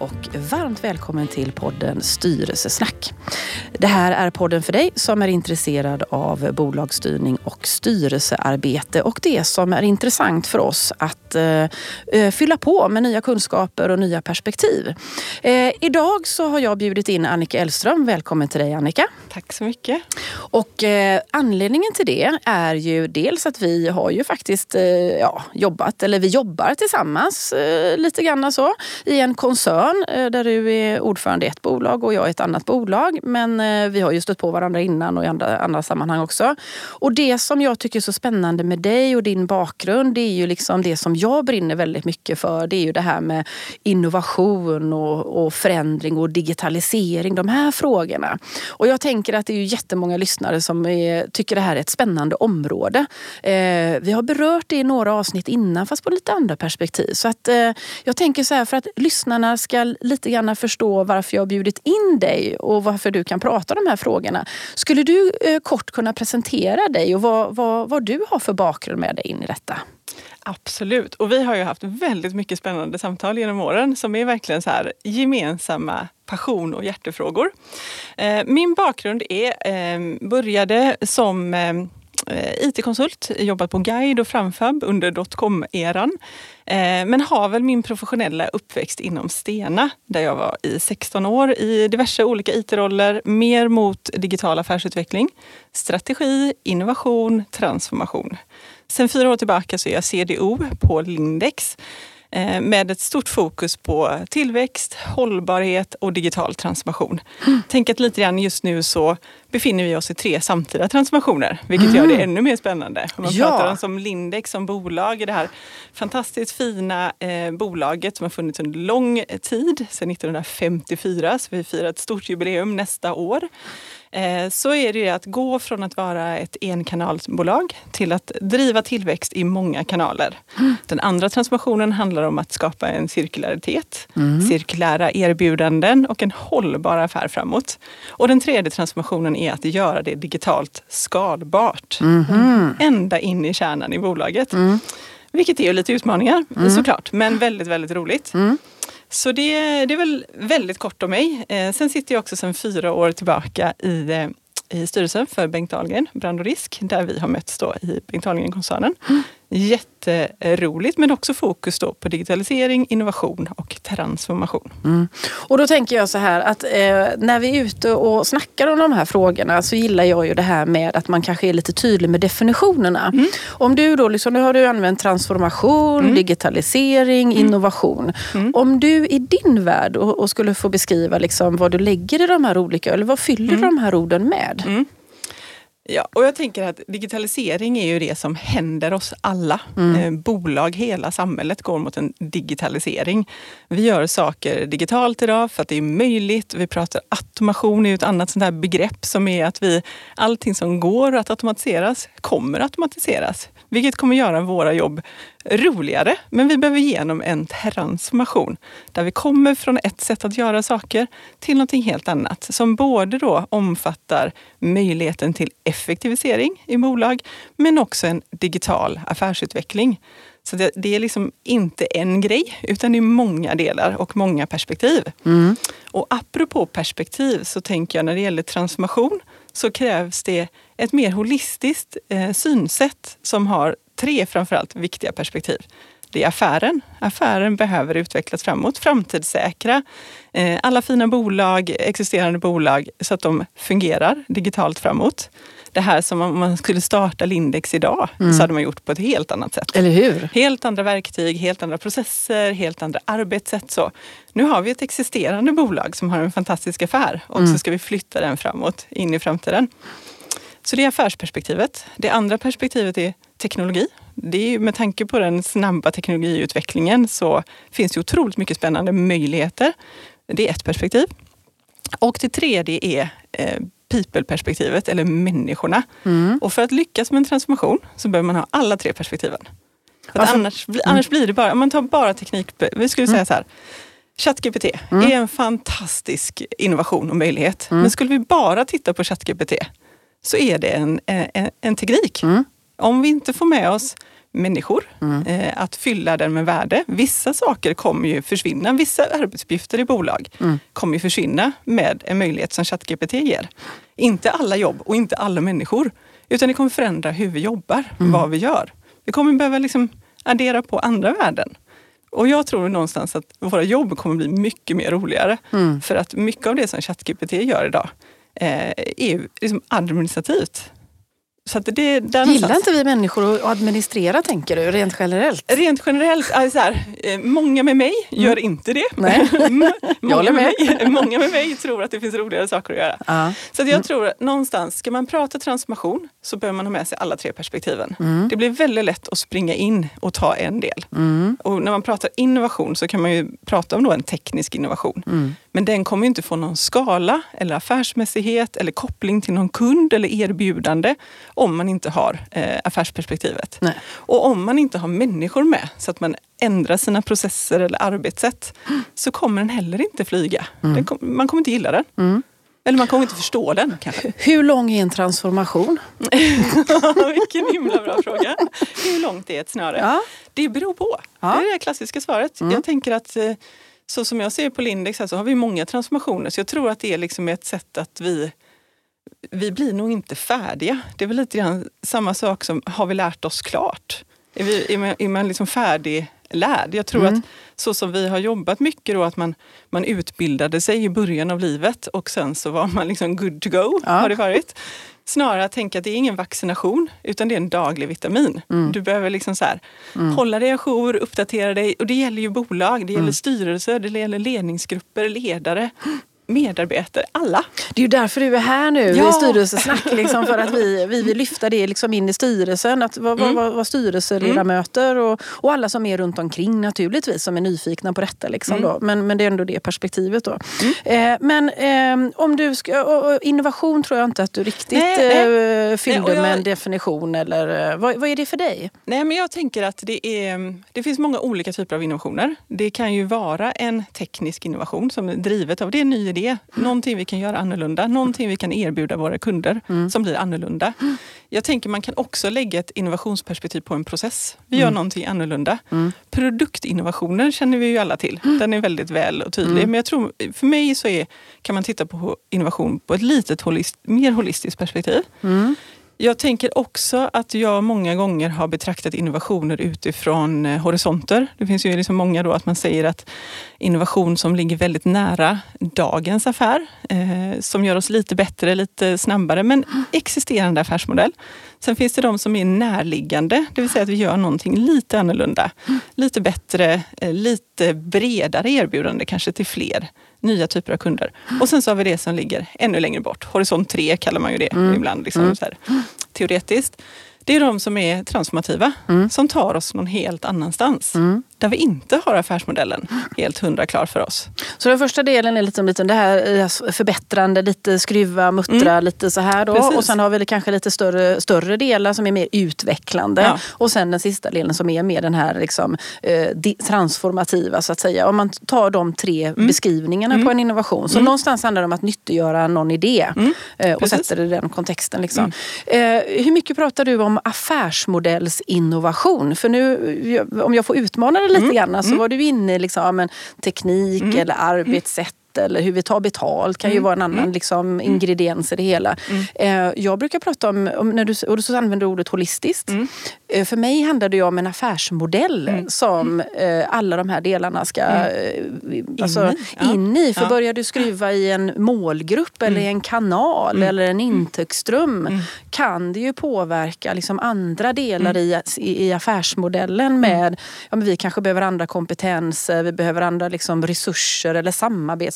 Och varmt välkommen till podden Styrelsesnack. Det här är podden för dig som är intresserad av bolagsstyrning och styrelsearbete och det som är intressant för oss att eh, eh, fylla på med nya kunskaper och nya perspektiv. Eh, idag så har jag bjudit in Annika Elström. Välkommen till dig Annika. Tack så mycket. Och eh, anledningen till det är ju dels att vi har ju faktiskt eh, ja, jobbat, eller vi jobbar tillsammans eh, lite grann så i en koncern eh, där du är ordförande i ett bolag och jag i ett annat bolag. Men eh, vi har ju stött på varandra innan och i andra, andra sammanhang också. Och det som jag tycker är så spännande med dig och din bakgrund, det är ju liksom det som jag brinner väldigt mycket för. Det är ju det här med innovation och, och förändring och digitalisering, de här frågorna. Och jag tänker att det är ju jättemånga lyssnare som är, tycker det här är ett spännande område. Eh, vi har berört det i några avsnitt innan fast på lite andra perspektiv. Så att, eh, jag tänker så här för att lyssnarna ska lite grann förstå varför jag har bjudit in dig och varför du kan prata om de här frågorna. Skulle du eh, kort kunna presentera dig och vad, vad, vad du har för bakgrund med dig in i detta? Absolut. Och vi har ju haft väldigt mycket spännande samtal genom åren som är verkligen så här gemensamma passion och hjärtefrågor. Eh, min bakgrund är, eh, började som Eh, IT-konsult, jobbat på Guide och Framfab under dotcom-eran. Eh, men har väl min professionella uppväxt inom Stena där jag var i 16 år i diverse olika IT-roller, mer mot digital affärsutveckling, strategi, innovation, transformation. Sen fyra år tillbaka så är jag CDO på Lindex med ett stort fokus på tillväxt, hållbarhet och digital transformation. Mm. Tänk att lite grann just nu så befinner vi oss i tre samtida transformationer, vilket mm. gör det ännu mer spännande. Om man ja. pratar om som Lindex som bolag, det här fantastiskt fina eh, bolaget som har funnits under lång tid, sedan 1954, så vi firar ett stort jubileum nästa år. Eh, så är det att gå från att vara ett enkanalsbolag till att driva tillväxt i många kanaler. Mm. Den andra transformationen handlar om att skapa en cirkularitet, mm. cirkulära erbjudanden och en hållbar affär framåt. Och den tredje transformationen är att göra det digitalt skalbart. Mm. Ända in i kärnan i bolaget. Mm. Vilket är lite utmaningar mm. såklart, men väldigt, väldigt roligt. Mm. Så det, det är väl väldigt kort om mig. Eh, sen sitter jag också sedan fyra år tillbaka i, eh, i styrelsen för Bengt Dahlgren, Brand och risk, där vi har mötts då i Bengt Dahlgren-koncernen. Mm jätteroligt men också fokus då på digitalisering, innovation och transformation. Mm. Och då tänker jag så här att eh, när vi är ute och snackar om de här frågorna så gillar jag ju det här med att man kanske är lite tydlig med definitionerna. Mm. Om du då, liksom, nu har du använt transformation, mm. digitalisering, mm. innovation. Mm. Om du i din värld och, och, skulle få beskriva liksom vad du lägger i de här olika, eller vad fyller du mm. de här orden med? Ja, och jag tänker att digitalisering är ju det som händer oss alla. Mm. Eh, bolag, hela samhället går mot en digitalisering. Vi gör saker digitalt idag för att det är möjligt. Vi pratar automation, är ett annat sånt här begrepp som är att vi, allting som går att automatiseras kommer att automatiseras. Vilket kommer göra våra jobb roligare. Men vi behöver igenom en transformation där vi kommer från ett sätt att göra saker till någonting helt annat som både då omfattar möjligheten till effektivisering i bolag men också en digital affärsutveckling. Så det, det, är liksom inte en grej, utan det är många delar och många perspektiv. Mm. Och apropå perspektiv så tänker jag när det gäller transformation så krävs det ett mer holistiskt eh, synsätt som har tre framförallt viktiga perspektiv. Det är affären. Affären behöver utvecklas framåt, framtidssäkra eh, alla fina bolag, existerande bolag så att de fungerar digitalt framåt. Det här som om man skulle starta Lindex idag mm. så hade man gjort på ett helt annat sätt. Eller hur? Helt andra verktyg, helt andra processer, helt andra arbetssätt. Så. Nu har vi ett existerande bolag som har en fantastisk affär och mm. så ska vi flytta den framåt, in i framtiden. Så det är affärsperspektivet. Det andra perspektivet är teknologi. Det är med tanke på den snabba teknologiutvecklingen så finns det otroligt mycket spännande möjligheter. Det är ett perspektiv. Och det tredje är eh, people-perspektivet, eller människorna. Mm. Och för att lyckas med en transformation så behöver man ha alla tre perspektiven. Alltså, annars, mm. annars blir det bara, om man tar bara teknik, vi skulle säga mm. så här, ChatGPT mm. är en fantastisk innovation och möjlighet. Mm. Men skulle vi bara titta på ChatGPT så är det en, en, en teknik. Om vi inte får med oss människor, eh, att fylla den med värde. Vissa saker kommer ju försvinna. Vissa arbetsuppgifter i bolag kommer ju försvinna med en möjlighet som ChatGPT ger. Inte alla jobb och inte alla människor, utan det kommer förändra hur vi jobbar, vad vi gör. Vi kommer behöva liksom addera på andra värden. Och jag tror någonstans att våra jobb kommer bli mycket mer roligare. För att mycket av det som ChatGPT gör idag eh, är liksom administrativt. Så att det, där Gillar inte vi människor att administrera tänker du, rent generellt? Rent generellt, är det så här, eh, många med mig gör inte det. Nej. många, håller med mig, många med mig tror att det finns roligare saker att göra. Ja. Så att jag tror att någonstans, ska man prata transformation så behöver man ha med sig alla tre perspektiven. Mm. Det blir väldigt lätt att springa in och ta en del. Och när man pratar innovation så kan man ju prata om en teknisk innovation. Mm. Men den kommer ju inte få någon skala eller affärsmässighet eller koppling till någon kund eller erbjudande om man inte har eh, affärsperspektivet. Nej. Och om man inte har människor med så att man ändrar sina processer eller arbetssätt så kommer den heller inte flyga. Den kom, man kommer inte gilla den. Eller man kommer inte förstå den kanske. Hur lång är en transformation? Vilken himla bra fråga. Hur långt är ett snöre? Ja. Det beror på. Ja. Mm. Det är det klassiska svaret. Jag tänker att eh, så som jag ser på Lindex här, så har vi många transformationer. Så jag tror att det är liksom ett sätt att vi vi blir nog inte färdiga. Det är väl lite grann samma sak som, har vi lärt oss klart? Är, vi, är man, är man liksom färdiglärd? Jag tror Mm. att så som vi har jobbat mycket då, att man, man utbildade sig i början av livet och sen så var man liksom good to go, Ja. har det varit. Snarare att tänka att det är ingen vaccination, utan det är en daglig vitamin. Mm. Du behöver liksom så här, hålla dig ajour, uppdatera dig. Och det gäller ju bolag, det gäller Mm. styrelser, det gäller ledningsgrupper, ledare, medarbetare, alla. Det är ju därför du är här nu Ja. i styrelsesnack. Liksom, för att vi, vi vill lyfta det liksom in i styrelsen. Att vara Mm. var, var styrelseledamöter och, och alla som är runt omkring naturligtvis som är nyfikna på detta. Liksom, Mm. då. Men, men det är ändå det perspektivet. Då. Eh, men ehm, om du ska, och, och innovation tror jag inte att du riktigt Nej, nej. eh, fyllde Nej, jag- med en definition. Eller, eh, vad, vad är det för dig? Nej, men jag tänker att det, är, det finns många olika typer av innovationer. Det kan ju vara en teknisk innovation som är drivet av det är en ny idé, någonting vi kan göra annorlunda, någonting vi kan erbjuda våra kunder som blir annorlunda. Jag tänker man kan också lägga ett innovationsperspektiv på en process. Vi gör någonting annorlunda. Produktinnovationer känner vi ju alla till. Den är väldigt väl och tydlig. Men jag tror, för mig så är, kan man titta på innovation på ett litet holist, mer holistiskt perspektiv. Jag tänker också att jag många gånger har betraktat innovationer utifrån eh, horisonter. Det finns ju liksom många då att man säger att innovation som ligger väldigt nära dagens affär, eh, som gör oss lite bättre, lite snabbare, men existerande affärsmodell. Sen finns det de som är närliggande, det vill säga att vi gör någonting lite annorlunda, lite bättre, eh, lite bredare erbjudande kanske till fler nya typer av kunder. Och sen så har vi det som ligger ännu längre bort. Horisont 3 kallar man ju det ibland, liksom så här, teoretiskt. Det är de som är transformativa, som tar oss någon helt annanstans. Där vi inte har affärsmodellen helt hundra klar för oss. Så den första delen är liksom lite det här förbättrande, lite skruva, muttra, lite så här då. Precis. Och sen har vi kanske lite större, större delar som är mer utvecklande. Ja. Och sen den sista delen som är mer den här liksom, eh, transformativa så att säga. Om man tar de tre beskrivningarna på en innovation. Så någonstans handlar det om att nyttiggöra någon idé. eh, och Precis. sätter det i den kontexten. Liksom. Eh, hur mycket pratar du om affärsmodellsinnovation? För nu, om jag får utmana det lite grann, så var du inne i liksom, men, teknik eller arbetssätt eller hur vi tar betalt kan ju vara en annan liksom, ingrediens i det hela. Eh, jag brukar prata om, om när du, och så använder du ordet holistiskt. Eh, för mig handlar det ju om en affärsmodell som eh, alla de här delarna ska alltså, i, ja. in i. För Ja. börjar du skruva i en målgrupp eller i en kanal eller en intäktsström kan det ju påverka liksom andra delar i, i, affärsmodellen med, ja, men vi kanske behöver andra kompetenser, vi behöver andra liksom, resurser eller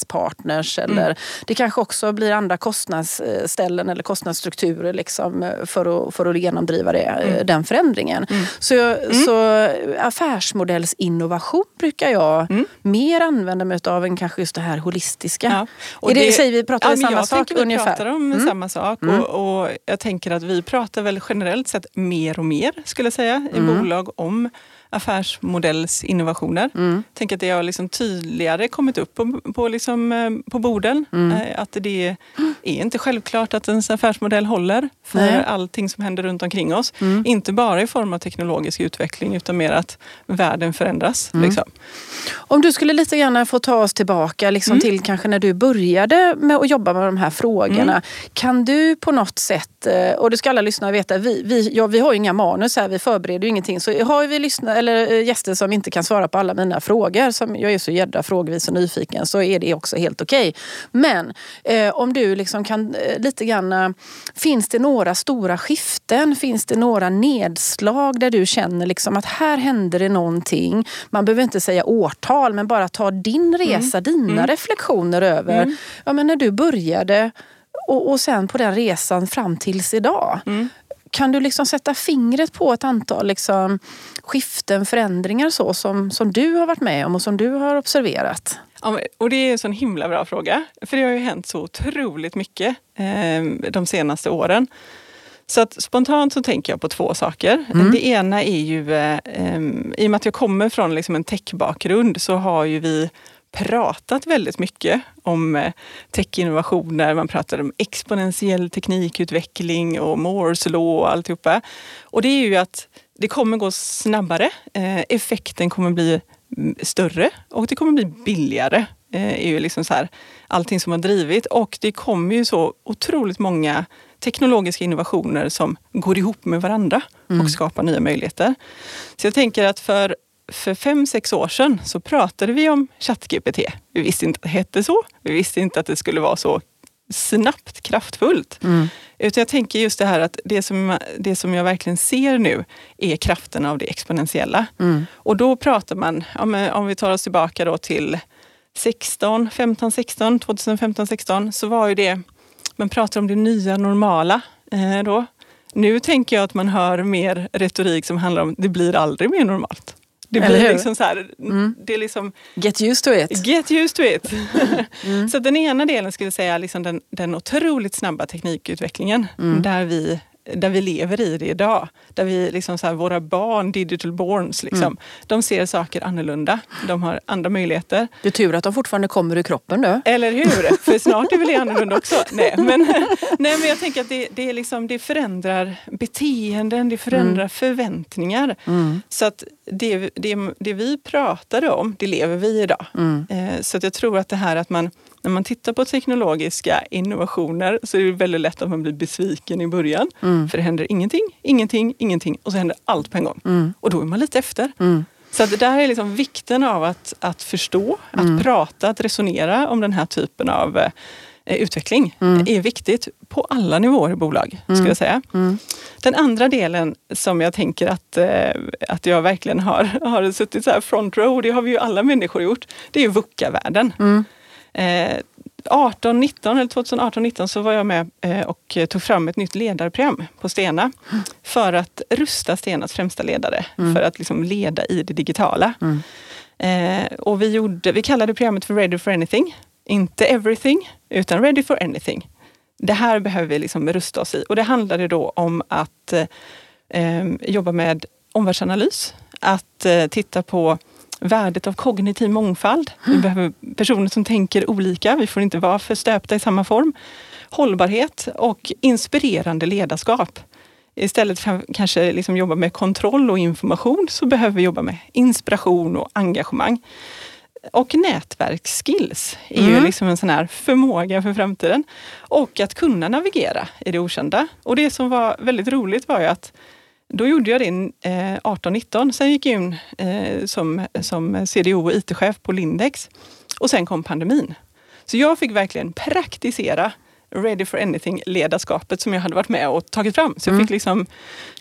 samarbetspartners. Eller, det kanske också blir andra kostnadsställen eller kostnadsstrukturer liksom, eh, för, att, för att genomdriva det, eh, den förändringen. Så, så affärsmodellsinnovation brukar jag mer använda mig av än kanske just det här holistiska. Ja. Och är det, säger vi, pratar vi men samma jag sak tänker vi ungefär? Mm. pratar om samma sak. Och, och jag tänker att vi pratar väl generellt sett mer och mer, skulle jag säga, i Mm. bolag om affärsmodellsinnovationer. Mm. Tänk att det har liksom tydligare kommit upp på, på, liksom, eh, på borden. Mm. Eh, Att det är inte självklart att ens affärsmodell håller för Nej. allting som händer runt omkring oss. Mm. Inte bara i form av teknologisk utveckling utan mer att världen förändras. Mm. Liksom. Om du skulle lite grann få ta oss tillbaka liksom Mm. till kanske när du började med att jobba med de här frågorna. Mm. Kan du på något sätt, eh, och det ska alla lyssnare veta, vi, vi, ja, vi har ju inga manus här, vi förbereder ju ingenting. Så har vi lyssnare, eller eh, gäster som inte kan svara på alla mina frågor, som jag är så jädra frågvis och nyfiken, så är det också helt okej. Men eh, om du liksom kan eh, lite grann, eh, finns det några stora skiften? Finns det några nedslag där du känner liksom att här händer det någonting? Man behöver inte säga årtal, men bara ta din resa, dina Mm. reflektioner över Mm. ja, men när du började och, och sen på den resan fram tills idag. Mm. Kan du liksom sätta fingret på ett antal liksom skiften, förändringar så, som, som du har varit med om och som du har observerat? Ja, och det är en sån himla bra fråga. För det har ju hänt så otroligt mycket eh, de senaste åren. Så att spontant så tänker jag på två saker. Mm. Det ena är ju, eh, em, i och med att jag kommer från liksom en techbakgrund så har ju vi pratat väldigt mycket om eh, techinnovationer. Man pratar om exponentiell teknikutveckling och Moores law och alltihopa. Och det är ju att det kommer gå snabbare. Eh, effekten kommer bli mm, större och det kommer bli billigare. Eh, är ju liksom så här, allting som har drivit. Och det kommer ju så otroligt många teknologiska innovationer som går ihop med varandra och skapar nya möjligheter. Så jag tänker att för, för fem, sex år sedan så pratade vi om ChatGPT. Vi visste inte att det hette så. Vi visste inte att det skulle vara så snabbt, kraftfullt. Utan jag tänker just det här att det som, det som jag verkligen ser nu är kraften av det exponentiella. Mm. Och då pratar man, om, om vi tar oss tillbaka då till 16, 15, 16, 2015, 16 så var ju det, man pratar om det nya normala eh, då. Nu tänker jag att man hör mer retorik som handlar om det blir aldrig mer normalt. Det Eller blir hur? liksom så här, Mm. det är liksom Get used to it. Get used to it! Mm. Så den ena delen skulle jag säga liksom den, den otroligt snabba teknikutvecklingen Mm. där, vi, där vi lever i det idag. Där vi liksom så här, våra barn, digital borns, liksom, Mm. de ser saker annorlunda. De har andra möjligheter. Det är tur att de fortfarande kommer ur kroppen du. Eller hur? För snart är väl det annorlunda också. Nej, men, nej, men jag tänker att det, det, är liksom, det förändrar beteenden, det förändrar förväntningar. Mm. Så att det, det, det vi pratade om, det lever vi idag. Mm. Eh, Så att jag tror att det här att man, när man tittar på teknologiska innovationer så är det väldigt lätt att man blir besviken i början. Mm. För det händer ingenting, ingenting, ingenting och så händer allt på en gång. Mm. Och då är man lite efter. Mm. Så det där är liksom vikten av att, att förstå, att Mm. prata, att resonera om den här typen av eh, utveckling Mm. är viktigt på alla nivåer i bolag. Skulle jag säga. Mm. Den andra delen som jag tänker att, eh, att jag verkligen har, har suttit så här front row, det har vi ju alla människor gjort, det är ju VUCA-världen. Mm. Eh, 18, 19, eller 2018, 19 så var jag med eh, och tog fram ett nytt ledarprogram på Stena för att rusta Stenas främsta ledare Mm. för att liksom leda i det digitala. Mm. Eh, och vi, gjorde, vi kallade programmet för Ready for anything. Inte everything, utan Ready for anything. Det här behöver vi liksom rusta oss i. Och det handlade då om att eh, jobba med omvärldsanalys. Att eh, titta på värdet av kognitiv mångfald. Vi behöver personer som tänker olika. Vi får inte vara för stöpta i samma form. Hållbarhet och inspirerande ledarskap. Istället för att kanske liksom jobba med kontroll och information så behöver vi jobba med inspiration och engagemang. Och nätverksskills är ju Mm. liksom en sån här förmåga för framtiden. Och att kunna navigera i det okända. Och det som var väldigt roligt var ju att då gjorde jag det eh, 18-19. Sen gick jag in eh, som, som CDO och IT-chef på Lindex. Och sen kom pandemin. Så jag fick verkligen praktisera Ready for anything-ledarskapet som jag hade varit med och tagit fram. Så jag fick liksom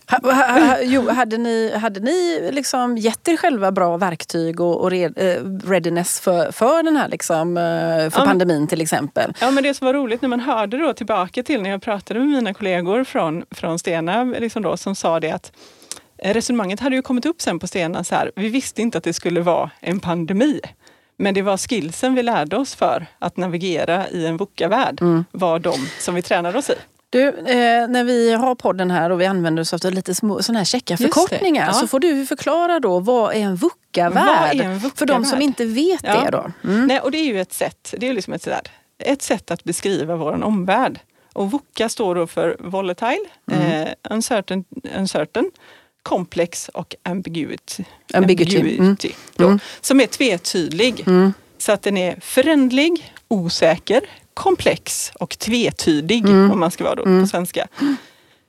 Ha, ha, ha, jo, hade ni, hade ni liksom gett er själva bra verktyg och, och red, eh, readiness för, för den här liksom, eh, för Ja, pandemin till exempel? Ja, men det som var roligt när man hörde då tillbaka till när jag pratade med mina kollegor från, från Stena liksom då, som sa det att eh, resonemanget hade ju kommit upp sen på Stena så här, vi visste inte att det skulle vara en pandemi. Men det var skillsen vi lärde oss för att navigera i en VUCA-värld Mm. var de som vi tränade oss i. Du, eh, när vi har podden här och vi använder oss av lite små såna här checka förkortningar ja. så får du förklara då vad är en VUCA-värld? För de som inte vet ja. det då. Mm. Nej, och det är ju ett sätt, det är liksom ett, sådär, ett sätt att beskriva vår omvärld. Och VUCA står då för volatile, mm. eh, uncertain, uncertain, complex och ambiguity. Ambiguity. ambiguity mm. då, mm. Som är tvetydig. Mm. Så att den är förändlig, osäker, komplex och tvetydig mm. om man ska vara då på svenska.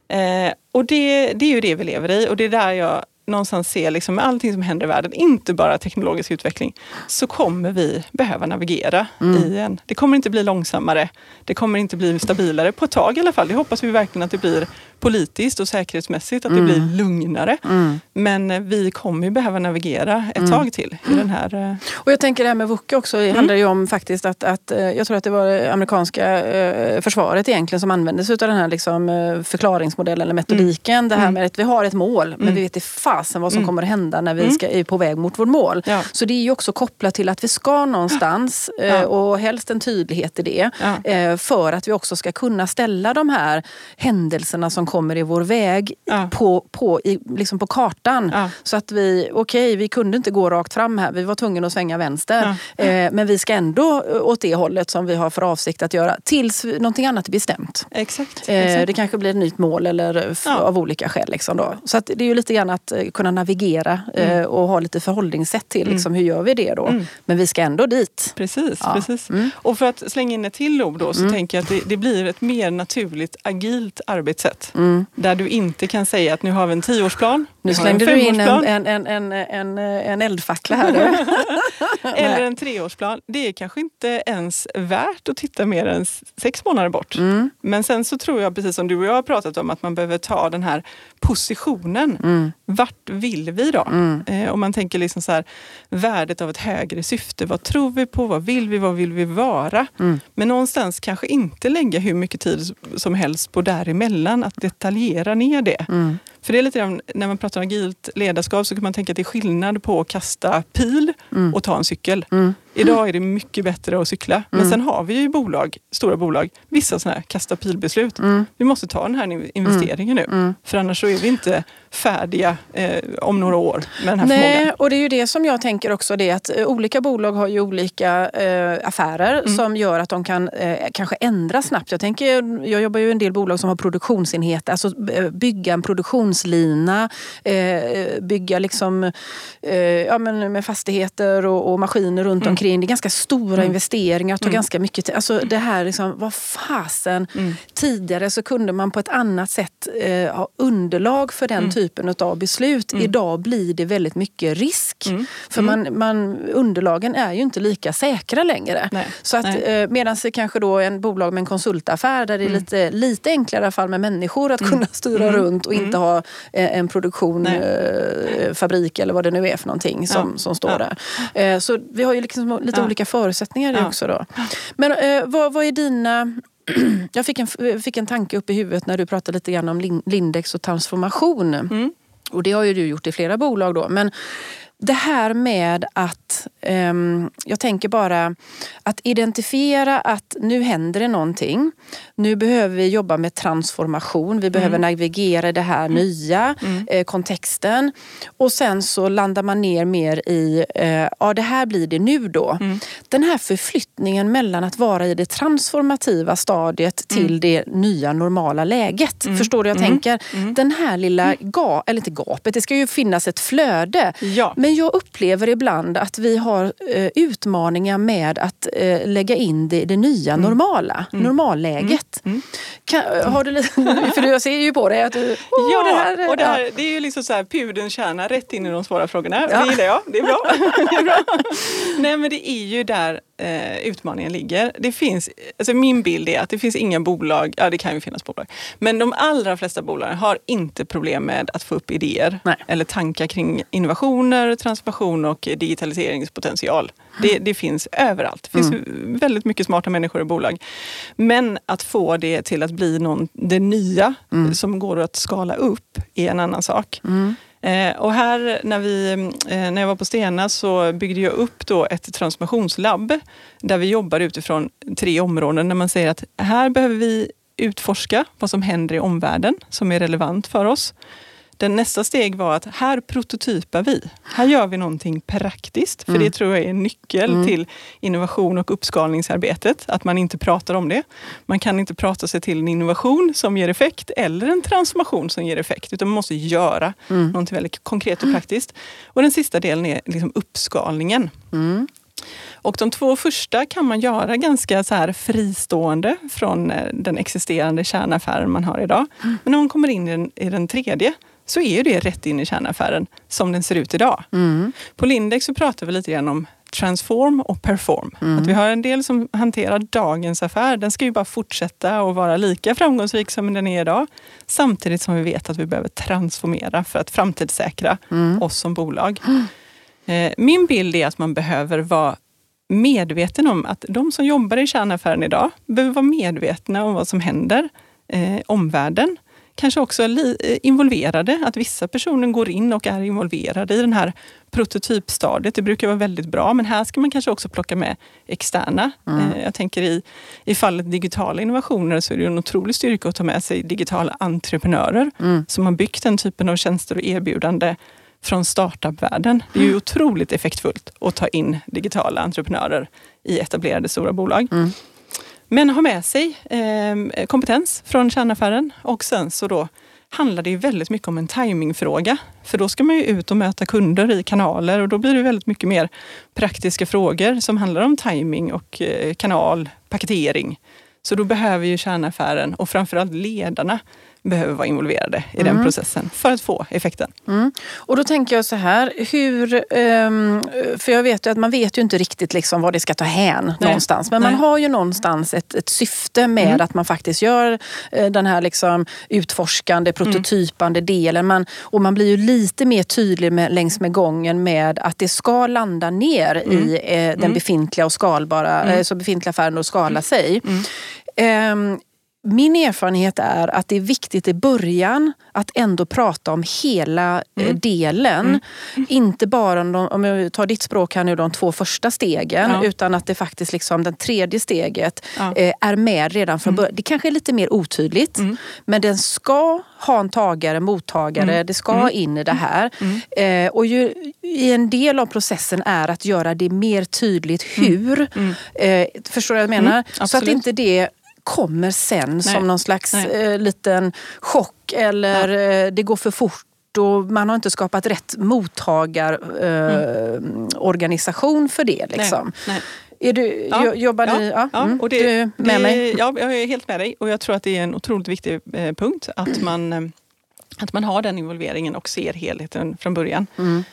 Eh, och det, det är ju det vi lever i och det är där jag någonstans se liksom med allting som händer i världen, inte bara teknologisk utveckling, så kommer vi behöva navigera mm. i en... Det kommer inte bli långsammare, det kommer inte bli stabilare på ett tag i alla fall. Det hoppas vi verkligen att det blir politiskt och säkerhetsmässigt, att mm. det blir lugnare. Mm. Men eh, vi kommer ju behöva navigera ett mm. tag till i den här... Eh, och jag tänker det här med VUCA också, det handlar ju om faktiskt att, att eh, jag tror att det var amerikanska försvaret egentligen som använde sig av den här liksom förklaringsmodellen eller metodiken. Mm. Det här mm. med att vi har ett mål men vi vet inte fasen vad som mm. kommer att hända när vi mm. ska, är på väg mot vårt mål. Ja. Så det är ju också kopplat till att vi ska någonstans ja. och helst en tydlighet i det. Ja. För att vi också ska kunna ställa de här händelserna som kommer i vår väg på, på, i, liksom på kartan. Så att vi, okej okay, vi kunde inte gå rakt fram här, vi var tvungna att svänga vänster. Men vi ska ändå åt det hållet som vi har för avsikt att göra tills någonting annat är bestämt. Exakt. exakt. Det kanske blir ett nytt mål eller av olika skäl. Liksom då. Så att det är ju lite grann att kunna navigera mm. Eh, och ha lite förhållningssätt till liksom, mm. hur gör vi det då. Mm. Men vi ska ändå dit. Precis. Ja. precis. Mm. Och för att slänga in ett till ord då så mm. tänker jag att det, det, blir ett mer naturligt agilt arbetssätt. Mm. Där du inte kan säga att nu har vi en tioårsplan. Nu slängde du in en, en, en, en, en, en eldfackla här. Eller en treårsplan. Det är kanske inte ens värt att titta mer än sex månader bort. Men sen så tror jag, precis som du och jag har pratat om, att man behöver ta den här positionen. Mm. Vart vill vi då? Mm. Eh, om man tänker liksom så här, värdet av ett högre syfte. Vad tror vi på? Vad vill vi? Vad vill vi vara? Mm. Men någonstans kanske inte lägga hur mycket tid som helst på däremellan, att detaljera ner det. För det är lite grann, när man pratar om agilt ledarskap så kan man tänka att det är skillnad på att kasta pil mm. och ta en cykel. Mm. Idag är det mycket bättre att cykla. Men mm. sen har vi ju bolag, stora bolag, vissa sådana här kasta pilbeslut. Mm. Vi måste ta den här investeringen nu. Mm. För annars så är vi inte färdiga eh, om några år med den här Nej, förmågan. Och det är ju det som jag tänker också, det att eh, olika bolag har ju olika eh, affärer mm. som gör att de kan eh, kanske ändra snabbt. Jag, tänker, jag jobbar ju i en del bolag som har produktionsenheter, alltså eh, bygga en produktionslina, eh, bygga liksom, ja, men med fastigheter och, och maskiner runt mm. Omkring. Det är ganska stora mm. investeringar, tar mm. ganska mycket tid. Alltså det här, liksom, vad fasen. Mm. Tidigare så kunde man på ett annat sätt ha underlag för den typen typen av beslut. Mm. Idag blir det väldigt mycket risk. Mm. För mm. man, man, underlagen är ju inte lika säkra längre. Nej. Så att, eh, Medan det kanske då en bolag med en konsultaffär där det är mm. lite, lite enklare i alla fall med människor att mm. kunna styra mm. runt och inte ha eh, en produktion, eh, fabrik eller vad det nu är för någonting som, ja. som står ja. där. Eh, så vi har ju liksom lite ja. olika förutsättningar ja. också. Då. Men eh, vad, vad är dina jag fick en, fick en tanke upp i huvudet när du pratade lite grann om Lindex och transformation. Mm. Och det har ju du gjort i flera bolag då. Men det här med att, um, jag tänker bara att identifiera att nu händer det någonting. Nu behöver vi jobba med transformation, vi behöver mm. navigera i det här mm. nya mm. Eh, kontexten. Och sen så landar man ner mer i, eh, ja det här blir det nu då. Mm. Den här förflyttningen mellan att vara i det transformativa stadiet till mm. det nya normala läget. Mm. Förstår du jag tänker? Den här lilla, ga, eller inte gapet, det ska ju finnas ett flöde. Ja. Men jag upplever ibland att vi har eh, utmaningar med att eh, lägga in det, det nya mm. normala, mm. normalläget. Mm. mm. Kan, har du lite, för jag ser ju på dig att du... Oh, ja, det här, och det, här, det är ju liksom så här pudelns kärna rätt in i de svåra frågorna. Ja. Det gillar jag, det är bra. det är bra. Nej men det är ju där eh, utmaningen ligger. Det finns, alltså min bild är att det finns inga bolag, ja det kan ju finnas bolag, men de allra flesta bolag har inte problem med att få upp idéer Nej. eller tankar kring innovationer, transformation och digitaliseringspotential. Det, det finns överallt. Det finns mm. väldigt mycket smarta människor i bolag. Men att få det till att bli någon, det nya mm. som går att skala upp är en annan sak. Mm. Eh, och här när, vi, eh, när jag var på Stena så byggde jag upp då ett transformationslabb där vi jobbar utifrån tre områden. Där man säger att här behöver vi utforska vad som händer i omvärlden som är relevant för oss. Den nästa steg var att här prototypar vi. Här gör vi någonting praktiskt. För mm. det tror jag är en nyckel mm. till innovation och uppskalningsarbetet. Att man inte pratar om det. Man kan inte prata sig till en innovation som ger effekt eller en transformation som ger effekt. Utan man måste göra mm. någonting väldigt konkret och praktiskt. Och den sista delen är liksom uppskalningen. Mm. Och de två första kan man göra ganska så här fristående från eh, den existerande kärnaffären man har idag. Mm. Men när man kommer in i den, i den tredje så är det rätt in i kärnaffären som den ser ut idag. Mm. På Lindex så pratar vi lite grann om transform och perform. Mm. Att vi har en del som hanterar dagens affär. Den ska ju bara fortsätta och vara lika framgångsrik som den är idag. Samtidigt som vi vet att vi behöver transformera för att framtidssäkra mm. oss som bolag. Eh, min bild är att man behöver vara medveten om att de som jobbar i kärnaffären idag behöver vara medvetna om vad som händer eh, omvärlden kanske också eh, involverade. Att vissa personer går in och är involverade i den här prototypstadiet. Det brukar vara väldigt bra, men här ska man kanske också plocka med externa. Mm. Eh, jag tänker i, i fallet digitala innovationer så är det en otrolig styrka att ta med sig digitala entreprenörer mm. som har byggt den typen av tjänster och erbjudande från startupvärlden. Det är ju mm. otroligt effektfullt att ta in digitala entreprenörer i etablerade stora bolag. Mm. Men ha med sig eh, kompetens från kärnaffären och sen så då handlar det ju väldigt mycket om en timingfråga. För då ska man ju ut och möta kunder i kanaler och då blir det väldigt mycket mer praktiska frågor som handlar om timing och eh, kanal, paketering. Så då behöver ju kärnaffären och framförallt ledarna behöver vara involverade i mm. den processen för att få effekten. Mm. Och då tänker jag så här, hur, um, för jag vet ju att man vet ju inte riktigt liksom vad det ska ta hän Nej. någonstans. Men Nej. man har ju någonstans ett, ett syfte med mm. att man faktiskt gör uh, den här liksom utforskande, mm. prototypande delen. Man, och man blir ju lite mer tydlig med, längs med gången med att det ska landa ner i uh, den mm. befintliga och skalbara, uh, så befintliga affären och skala sig. Um, min erfarenhet är att det är viktigt i början att ändå prata om hela eh, mm. delen. Mm. Inte bara om, de, om jag tar ditt språk här nu, de två första stegen. Ja. Utan att det faktiskt liksom det tredje steget ja. eh, är med redan från mm. början. Det kanske är lite mer otydligt. Mm. Men den ska ha en tagare, mottagare. Mm. Det ska mm. in i det här. Eh, och ju, i en del av processen är att göra det mer tydligt hur. Eh, förstår du vad jag menar? Så att inte det kommer sen Nej. som någon slags eh, liten chock eller eh, det går för fort och man har inte skapat rätt mottagarorganisation eh, mm. för det. Liksom. Nej. Nej. Är du, ja, jobbar ni... Ja, ja, mm, och det, du med det, mig? Ja, jag är helt med dig. Och jag tror att det är en otroligt viktig eh, punkt att man, eh, att man har den involveringen och ser helheten från början. Mm.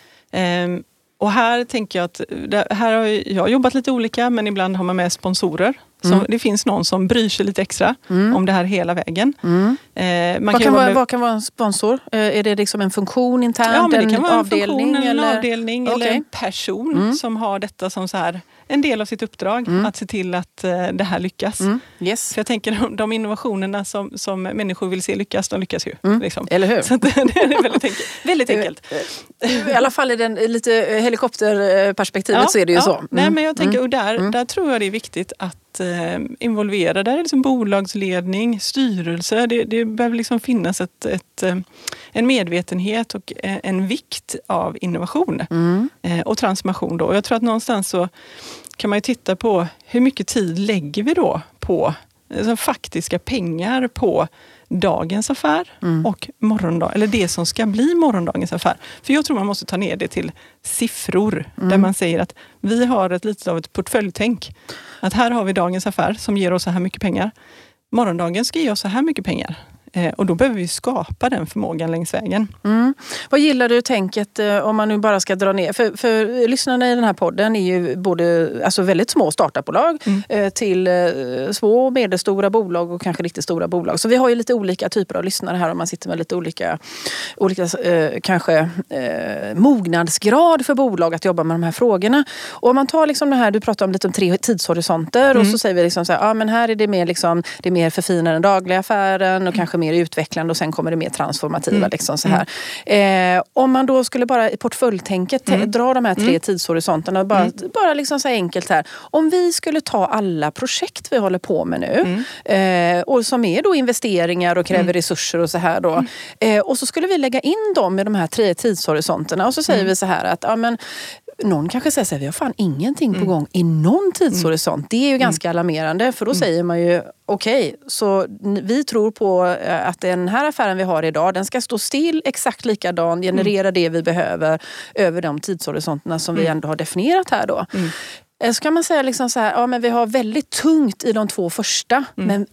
Um, och här tänker jag att, här har jag jobbat lite olika men ibland har man med sponsorer. Mm. Det finns någon som bryr sig lite extra mm. om det här hela vägen. Mm. Eh, vad, kan kan vara, med... vad, kan vara, en sponsor? Eh, är det liksom en funktion internt? Ja, men det kan vara en avdelning, funktion, eller? en avdelning okay. eller en person mm. som har detta som så här en del av sitt uppdrag mm. att se till att uh, det här lyckas. Mm. Yes. För jag tänker de, de innovationerna som, som människor vill se lyckas, de lyckas ju. Liksom. Eller hur? Så det, det är väldigt enkelt. väldigt enkelt. I alla fall i den lite helikopterperspektivet ja, så är det ju ja. så. Nej, men jag tänker, och där, där tror jag det är viktigt att eh, involvera. Där är liksom bolagsledning, styrelse. Det, det behöver liksom finnas ett, ett, eh, en medvetenhet och en vikt av innovation mm. eh, och transformation. Då. Och jag tror att någonstans så kan man ju titta på hur mycket tid lägger vi då på alltså faktiska pengar på dagens affär mm. och morgondag, eller det som ska bli morgondagens affär. För jag tror man måste ta ner det till siffror mm. där man säger att vi har ett litet av ett portföljtänk. Att här har vi dagens affär som ger oss så här mycket pengar. Morgondagen ska ge oss så här mycket pengar. Eh, och då behöver vi skapa den förmågan längs vägen. Mm. Vad gillar du tänket eh, om man nu bara ska dra ner? För, för lyssnarna i den här podden är ju både alltså väldigt små startupbolag mm. Eh, till små och medelstora bolag och kanske riktigt stora bolag. Så vi har ju lite olika typer av lyssnare här och man sitter med lite olika, olika kanske eh, mognadsgrad för bolag att jobba med de här frågorna. Och om man tar liksom det här, du pratar om lite om tre tidshorisonter mm. och så säger vi liksom så här, ja men här är det mer, liksom, det är mer förfina den dagliga affären och kanske mer utvecklande och sen kommer det mer transformativa. Mm. Liksom så här. Eh, om man då skulle bara i portföljtänket mm. dra de här tre mm. tidshorisonterna. Bara, mm. bara liksom så enkelt här. Om vi skulle ta alla projekt vi håller på med nu mm. eh, och som är då investeringar och kräver mm. resurser och så här då. Eh, och så skulle vi lägga in dem i de här tre tidshorisonterna och så säger vi så här att ja, men, någon kanske säger att vi har fan ingenting på gång i någon tidshorisont. Det är ju ganska alarmerande för då säger man ju okej, okay, så vi tror på eh, att den här affären vi har idag den ska stå still exakt likadan, generera mm. det vi behöver över de tidshorisonterna som mm. vi ändå har definierat här då. Mm. Eh, så kan man säga liksom så här, ja men vi har väldigt tungt i de två första mm. men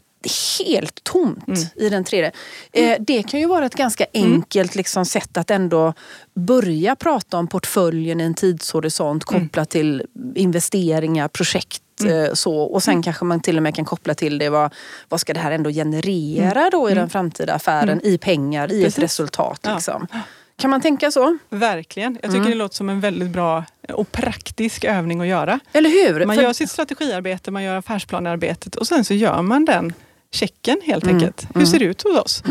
helt tomt mm. i den tredje. Eh, det kan ju vara ett ganska enkelt liksom, sätt att ändå börja prata om portföljen i en tidshorisont kopplat till investeringar, projekt Mm. Så, och sen mm. kanske man till och med kan koppla till det vad, vad ska det här ändå generera mm. då i den framtida affären i pengar, i Precis. ett resultat. Liksom. Ja. Kan man tänka så? Verkligen. Jag tycker mm. det låter som en väldigt bra och praktisk övning att göra. Eller hur? Man För... gör sitt strategiarbete, man gör affärsplanearbetet och sen så gör man den checken helt mm. enkelt. Hur ser det ut hos oss?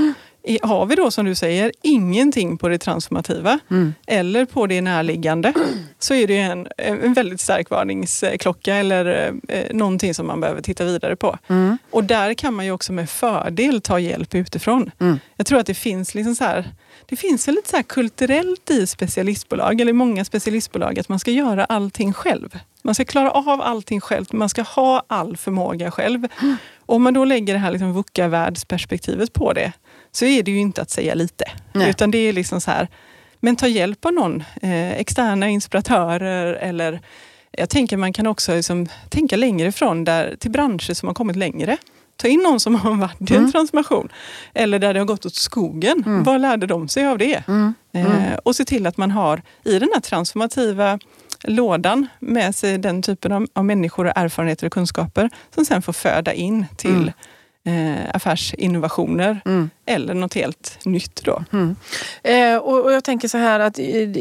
har vi då som du säger ingenting på det transformativa mm. eller på det närliggande så är det en, en väldigt stark varningsklocka eller eh, någonting som man behöver titta vidare på. Mm. Och där kan man ju också med fördel ta hjälp utifrån. Mm. Jag tror att det finns liksom så här, det finns väl lite så kulturellt i specialistbolag, eller många specialistbolag, att man ska göra allting själv. Man ska klara av allting själv, man ska ha all förmåga själv. Mm. Om man då lägger det här liksom VUCA-världsperspektivet på det, så är det ju inte att säga lite. Nej. Utan det är liksom så här, men ta hjälp av någon, eh, externa inspiratörer eller jag tänker man kan också liksom tänka längre ifrån där, till branscher som har kommit längre. Ta in någon som har varit i en mm. transformation. Eller där det har gått åt skogen. Mm. Vad lärde de sig av det? Mm. Mm. Eh, och se till att man har i den här transformativa lådan med sig den typen av, av människor, och erfarenheter och kunskaper som sen får föda in till mm eh, affärsinnovationer mm. Eller något helt nytt. Då. Mm. Eh, och, och, jag tänker så här att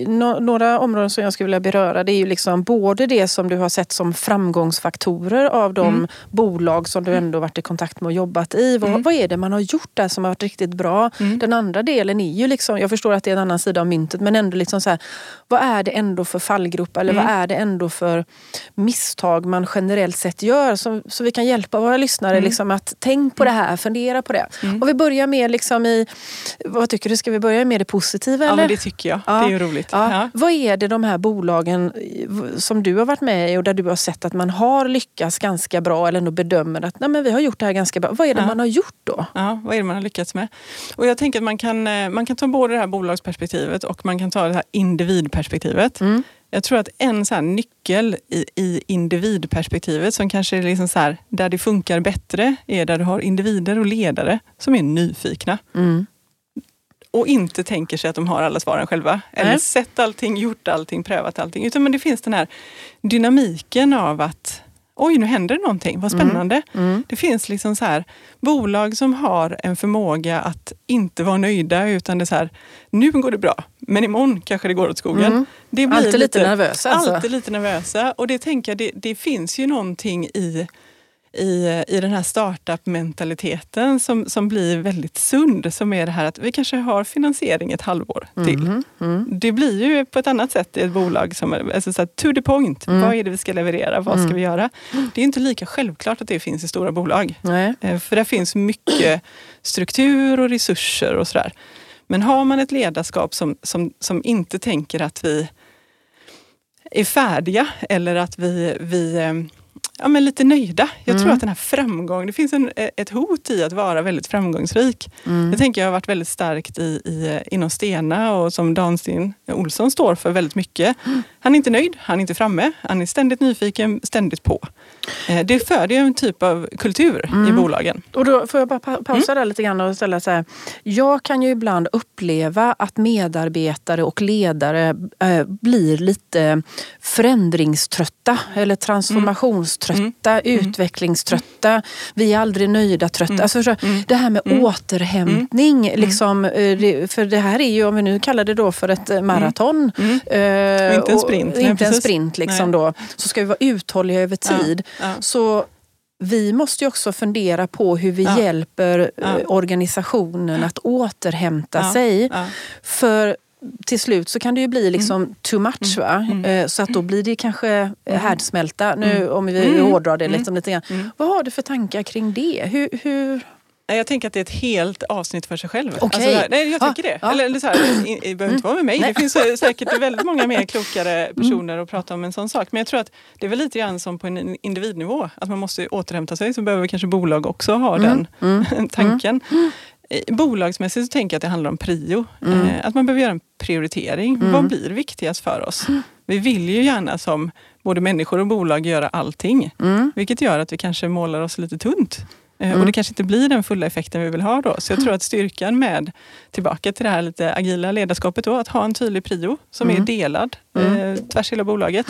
no, några områden som jag skulle vilja beröra det är ju liksom både det som du har sett som framgångsfaktorer av de mm. bolag som du mm. ändå varit i kontakt med och jobbat i. Vad, mm. vad är det man har gjort där som har varit riktigt bra? Mm. Den andra delen är ju liksom, jag förstår att det är en annan sida av myntet, men ändå liksom så här, vad är det ändå för fallgrop eller vad är det ändå för misstag man generellt sett gör? Så, så vi kan hjälpa våra lyssnare liksom att tänk på det här, fundera på det. Mm. Och vi börjar med liksom i, vad tycker du, ska vi börja med det positiva? Eller? Ja, men det tycker jag. Ja. Det är ju roligt. Ja. Ja. Vad är det de här bolagen som du har varit med i och där du har sett att man har lyckats ganska bra eller ändå bedömer att Nej, men vi har gjort det här ganska bra. Vad är det man har gjort då? Ja, vad är det man har lyckats med? Och jag tänker att man kan, eh, man kan ta både det här bolagsperspektivet och man kan ta det här individperspektivet. Mm. Jag tror att en så nyckel i, i, individperspektivet som kanske är liksom så här, där det funkar bättre är där du har individer och ledare som är nyfikna. Mm. Och inte tänker sig att de har alla svaren själva. Eller Nej. sett allting, gjort allting, prövat allting. Utan men det finns den här dynamiken av att oj nu händer det någonting, vad mm. spännande. Mm. Mm. Det finns liksom så här, bolag som har en förmåga att inte vara nöjda utan det är så här, nu går det bra, men imorgon kanske det går åt skogen. Mm. Det blir alltid lite, lite nervösa. Alltså. Alltid lite nervösa och det tänker jag, det, det finns ju någonting i i, i den här startup-mentaliteten som, som blir väldigt sund. Som är det här att vi kanske har finansiering ett halvår till. Mm, mm. Det blir ju på ett annat sätt i ett bolag som alltså så här, to the point. Mm. Vad är det vi ska leverera? Vad ska mm. vi göra? Det är inte lika självklart att det finns i stora bolag. Nej. Eh, för det finns mycket struktur och resurser och sådär. Men har man ett ledarskap som, som, som inte tänker att vi är färdiga eller att vi, vi eh, ja, men lite nöjda. Jag mm. tror att den här framgången, det finns en, ett hot i att vara väldigt framgångsrik. Mm. Det tänker jag har varit väldigt starkt i, i, inom Stena och som Dansten Olsson står för väldigt mycket. Mm. Han är inte nöjd, han är inte framme, han är ständigt nyfiken, ständigt på. Eh, det föder ju en typ av kultur i mm. bolagen. Och då får jag bara pa pausa mm. där lite grann och ställa så här. Jag kan ju ibland uppleva att medarbetare och ledare äh, blir lite förändringströtta eller transformationströtta trötta, mm. mm. utvecklingströtta, vi är aldrig nöjda trötta. Mm. Alltså, mm. Det här med mm. återhämtning, liksom, eh, för det här är ju, om vi nu kallar det då för ett eh, maraton. Eh, och inte en sprint. Och, inte en sprint liksom då. Så ska vi vara uthålliga över tid. Ja. Ja. Så vi måste ju också fundera på hur vi Ja. hjälper eh, Ja. organisationen att återhämta sig. För till slut så kan det ju bli liksom too much. Va? Mm. Eh, Så att då blir det kanske eh, härdsmälta. Nu Mm. om vi Mm. hårdrar det Mm. liksom lite grann. Mm. Vad har du för tankar kring det? Hur, hur... Nej, Jag tänker att det är ett helt avsnitt för sig själv. Okej. Alltså, nej, jag Ja, tycker det. ja. Eller, eller så här, i- behöver inte vara med mig. Nej. Det finns eh, säkert väldigt många mer klokare personer att prata om en sån sak. Men jag tror att det är väl lite grann som på en individnivå. Att man måste återhämta sig. Så behöver kanske bolag också ha den Mm. tanken. Bolagsmässigt så tänker jag att det handlar om prio. Mm. Eh, Att man behöver göra en prioritering. Mm. Vad blir viktigast för oss? Vi vill ju gärna som både människor och bolag göra allting. Mm. Vilket gör att vi kanske målar oss lite tunt. Eh, Mm. Och det kanske inte blir den fulla effekten vi vill ha då. Så jag tror att styrkan med, tillbaka till det här lite agila ledarskapet då, att ha en tydlig prio som Mm. är delad eh, tvärs hela bolaget.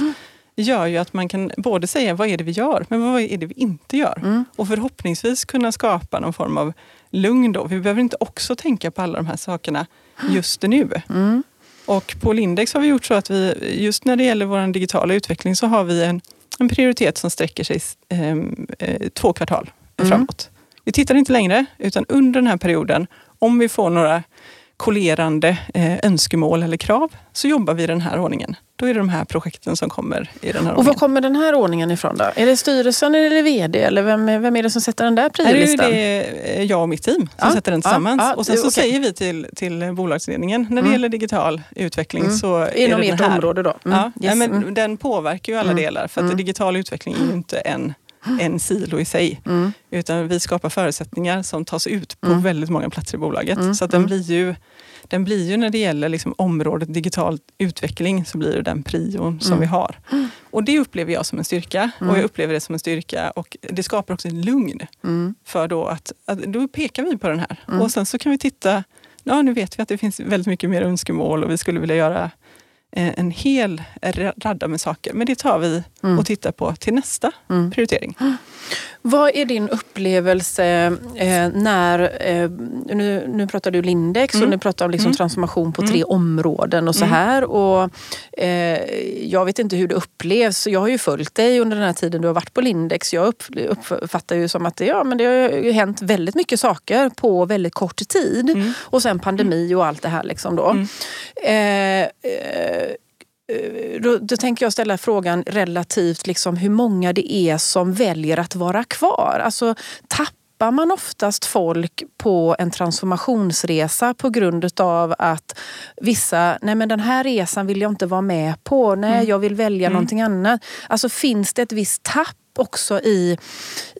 gör ju att man kan både säga vad är det vi gör, men vad är det vi inte gör? Mm. Och förhoppningsvis kunna skapa någon form av lugn då. Vi behöver inte också tänka på alla de här sakerna just nu. Mm. Och på Lindex har vi gjort så att vi, just när det gäller vår digitala utveckling, så har vi en, en prioritet som sträcker sig ehm, eh, två kvartal Mm. framåt. Vi tittar inte längre, utan under den här perioden, om vi får några kollerande eh, önskemål eller krav, så jobbar vi i den här ordningen. Då är det de här projekten som kommer i den här Och ordningen. var kommer den här ordningen ifrån då? Är det styrelsen eller är det VD? Eller vem, är- vem är det som sätter den där är det priolistan? eh, jag och mitt team som Ja, sätter den ja, tillsammans. ja, och sen så okej. säger vi till, till bolagsledningen, när det Mm. gäller digital utveckling Mm. så är Inom det ert den här. område då? Mm. Ja, Yes. men Mm. Den påverkar ju alla Mm. delar för att Mm. digital utveckling är ju inte en, en silo i sig. Mm. Utan vi skapar förutsättningar som tas ut på Mm. väldigt många platser i bolaget. Mm. Så den, Mm. blir ju, den blir ju när det gäller liksom området digital utveckling så blir det den prion som Mm. vi har. Och det upplever jag som en styrka Mm. och jag upplever det som en styrka och det skapar också en lugn. Mm. För då att, att då pekar vi på den här Mm. och sen så kan vi titta, ja nu vet vi att det finns väldigt mycket mer önskemål och vi skulle vilja göra en hel radda med saker. Men det tar vi Mm. och tittar på till nästa Mm. prioritering. Vad är din upplevelse eh, när, eh, nu, nu pratar du Lindex och Mm. nu pratar om liksom Mm. transformation på Mm. tre områden och så Mm. här. Och, eh, jag vet inte hur det upplevs. Jag har ju följt dig under den här tiden du har varit på Lindex. Jag upp, uppfattar ju som att det, ja, men det har hänt väldigt mycket saker på väldigt kort tid. Och sen pandemi och allt det här. Liksom då. Eh, då, då tänker jag ställa frågan relativt liksom hur många det är som väljer att vara kvar. Alltså tappar man oftast folk på en transformationsresa på grund av att vissa, nej men den här resan vill jag inte vara med på, nej Mm. jag vill välja Mm. någonting annat. Alltså finns det ett visst tapp också i,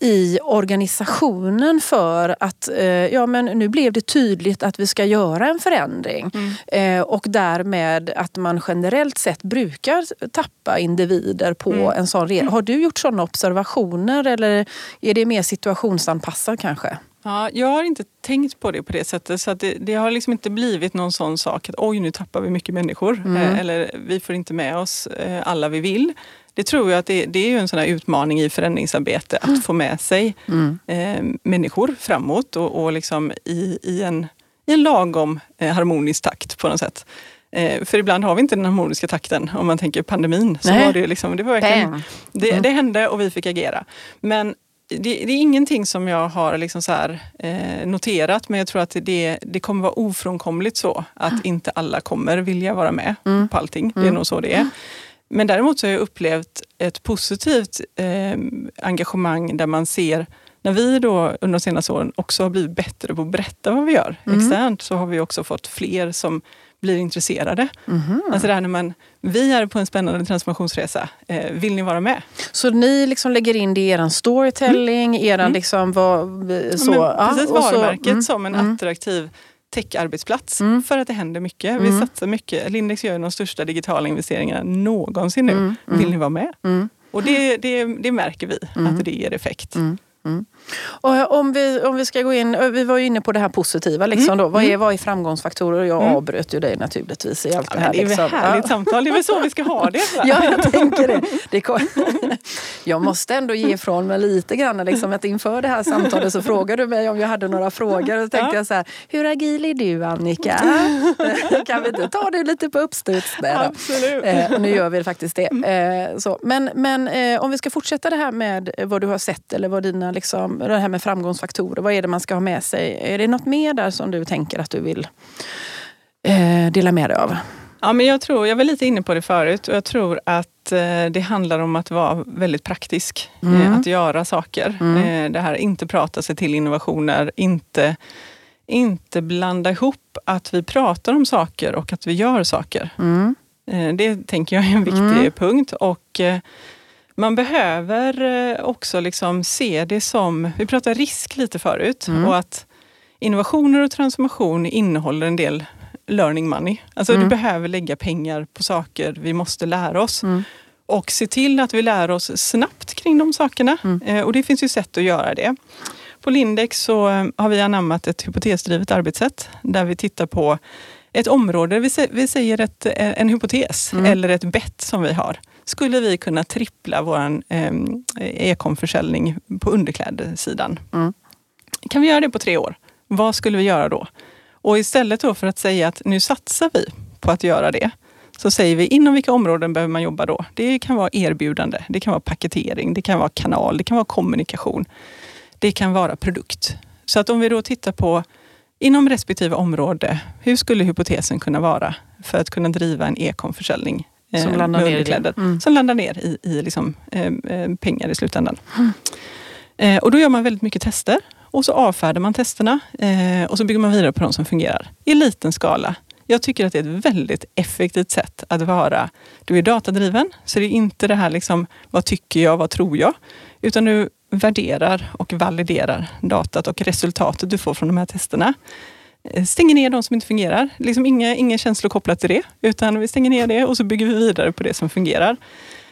i organisationen för att eh, ja, men nu blev det tydligt att vi ska göra en förändring. Mm. Eh, och därmed att man generellt sett brukar tappa individer på Mm. en sån resa. Har du gjort sådana observationer eller är det mer situationsanpassat kanske? Ja, jag har inte tänkt på det på det sättet. Så det, det har liksom inte blivit någon sån sak att oj, nu tappar vi mycket människor. Mm. Eh, eller vi får inte med oss eh, alla vi vill. Det tror jag att det, det är ju en sån utmaning i förändringsarbete att få med sig Mm. eh, människor framåt och, och liksom i, i, en, i en lagom eh, harmonisk takt på något sätt. Eh, för ibland har vi inte den harmoniska takten. Om man tänker pandemin. Så Nej. var det, liksom, det var verkligen det, Mm. det hände och vi fick agera. Men det, det är ingenting som jag har liksom så här, eh, noterat, men jag tror att det, det kommer vara ofrånkomligt så att inte alla kommer vilja vara med Mm. på allting. Det är Mm. nog så det är. Men däremot så har jag upplevt ett positivt eh, engagemang där man ser när vi då under de senaste åren också har blivit bättre på att berätta vad vi gör Mm. externt så har vi också fått fler som blir intresserade. Mhm. Alltså det här när man, vi är på en spännande transformationsresa, eh, vill ni vara med? Så ni liksom lägger in det i er storytelling, eran Mm. liksom vad, så. Ja, precis, och så- varumärket mm, som en mm. attraktiv techarbetsplats. Mm. För att det händer mycket. Vi Mm. satsar mycket. Lindex gör de största digitala investeringarna någonsin nu. Mm, mm. Vill ni vara med? Mm. Och det, det, det märker vi Mm. att det ger effekt. Mm. Och om, vi, om vi ska gå in, vi var ju inne på det här positiva. Liksom mm. då. Vad, är, mm. vad är framgångsfaktorer? Jag mm. avbröt ju dig naturligtvis i allt ja, det här. Det är liksom. väl härligt ja. samtal, det är väl så vi ska ha det. ja, jag tänker det. det kom... jag måste ändå ge ifrån mig lite grann. Liksom, att inför det här samtalet så frågade du mig om jag hade några frågor. Och tänkte ja. jag så här, hur agil är du Annika? kan vi inte ta det lite på uppstuds? Absolut. Eh, nu gör vi faktiskt det. Mm. Eh, så. Men, men eh, om vi ska fortsätta det här med vad du har sett eller vad dina liksom, det här med framgångsfaktorer. Vad är det man ska ha med sig? Är det något mer där som du tänker att du vill eh, dela med dig av? Ja, men jag, tror, jag var lite inne på det förut och jag tror att eh, det handlar om att vara väldigt praktisk. Mm. Eh, att göra saker. Mm. Eh, det här inte prata sig till innovationer, inte, inte blanda ihop att vi pratar om saker och att vi gör saker. Mm. Eh, det tänker jag är en viktig mm. punkt. Och eh, man behöver eh, också liksom se det som, vi pratade risk lite förut, mm. och att innovationer och transformation innehåller en del learning money. Alltså mm. du behöver lägga pengar på saker vi måste lära oss. Mm. Och se till att vi lär oss snabbt kring de sakerna. Mm. Eh, och det finns ju sätt att göra det. På Lindex så eh, har vi anammat ett hypotesdrivet arbetssätt där vi tittar på ett område, vi säger ett, en hypotes mm. eller ett bett som vi har skulle vi kunna trippla vår ehm, e-comförsäljning på underklädessidan. Mm. Kan vi göra det på tre år? Vad skulle vi göra då? Och istället då för att säga att nu satsar vi på att göra det, så säger vi inom vilka områden behöver man jobba då? Det kan vara erbjudande, det kan vara paketering, det kan vara kanal, det kan vara kommunikation. Det kan vara produkt. Så att om vi då tittar på inom respektive område, hur skulle hypotesen kunna vara för att kunna driva en e-comförsäljning som eh, landar ner, i mm. som landar ner i, i liksom, eh, eh, pengar i slutändan. Mm. Eh, och då gör man väldigt mycket tester och så avfärdar man testerna eh, och så bygger man vidare på de som fungerar i liten skala. Jag tycker att det är ett väldigt effektivt sätt att vara. Du är datadriven, så det är inte det här liksom, vad tycker jag, vad tror jag? Utan du värderar och validerar datat och resultatet du får från de här testerna. Eh, stänger ner de som inte fungerar. Liksom inga, inga känslor kopplat till det, utan vi stänger ner det och så bygger vi vidare på det som fungerar.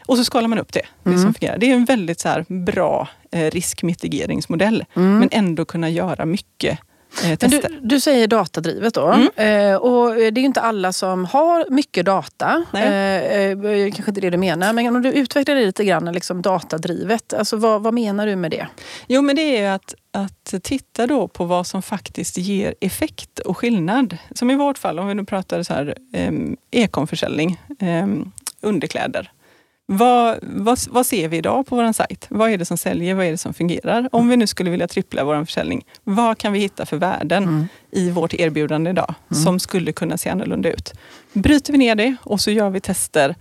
Och så skalar man upp det. Det, som mm. fungerar. det är en väldigt så bra eh, riskmitigeringsmodell, mm. men ändå kunna göra mycket Eh, du, du, säger datadrivet då. Mm. Eh, och det är inte alla som har mycket data. Eh, eh, kanske inte det du menar. Men om du utvecklar det lite grann, liksom datadrivet. Alltså, vad, vad menar du med det? Jo men det är att, att titta då på vad som faktiskt ger effekt och skillnad. Som i vårt fall, om vi nu pratar så här, eh, e-comförsäljning, eh, underkläder. Vad, vad, vad, ser vi idag på vår sajt? Vad är det som säljer? Vad är det som fungerar? Om vi nu skulle vilja trippla vår försäljning, vad kan vi hitta för värden mm. i vårt erbjudande idag mm. som skulle kunna se annorlunda ut? Bryter vi ner det och så gör vi tester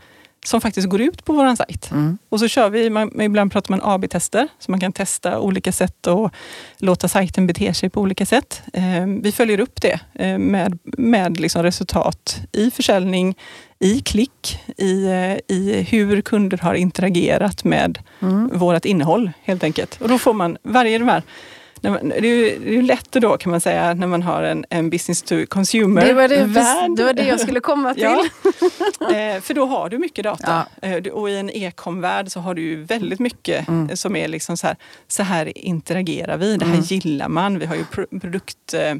som faktiskt går ut på vår sajt. Mm. Och så kör vi, man, ibland pratar man AB-tester, så man kan testa olika sätt och låta sajten bete sig på olika sätt. Eh, vi följer upp det eh, med, med liksom resultat i försäljning, i klick, i, eh, i hur kunder har interagerat med mm. vårt innehåll helt enkelt. Och då får man varje de här det är ju lätt då kan man säga när man har en, en business to consumer det var det, värld. Det var det jag skulle komma till. Ja. Eh, för då har du mycket data. Ja. Eh, och i en e-com-värld så har du ju väldigt mycket mm. som är liksom så här, så här interagerar vi, det här mm. gillar man. Vi har ju produkt, eh,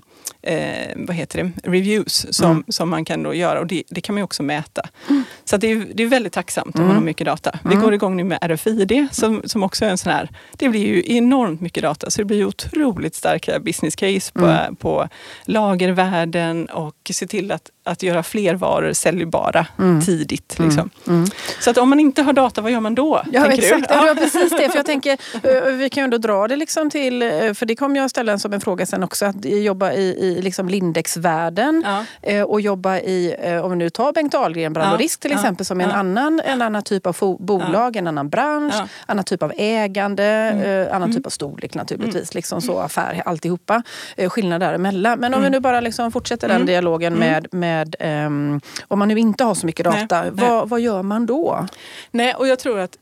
vad heter det, reviews som, mm. som man kan då göra och det, det kan man ju också mäta. Mm. Så det är, det är väldigt tacksamt om man mm. har mycket data. Vi mm. går igång nu med RFID som, som också är en sån här, det blir ju enormt mycket data så det blir ju otroligt starka business case på, mm. på lagervärden och se till att, att göra fler varor säljbara mm. tidigt. Mm. Liksom. Mm. Så att om man inte har data, vad gör man då? Ja exakt, du? Ja. precis det. För jag tänker, eh, vi kan ju ändå dra det liksom till, eh, för det kommer jag ställa som en fråga sen också, att jobba i, i liksom Lindex-världen ja. Eh, och jobba i, om vi nu tar Bengt Ahlgren, Brand och Risk till exempel, som är en, annan, en annan typ av bolag, en annan bransch, annan typ av ägande, mm. annan mm. typ av storlek naturligtvis. Mm. Liksom så affär, alltihopa. Skillnad däremellan. Men om vi nu bara liksom fortsätter den dialogen med, med um, om man nu inte har så mycket data, nej, vad, nej. vad gör man då? Nej, och jag tror att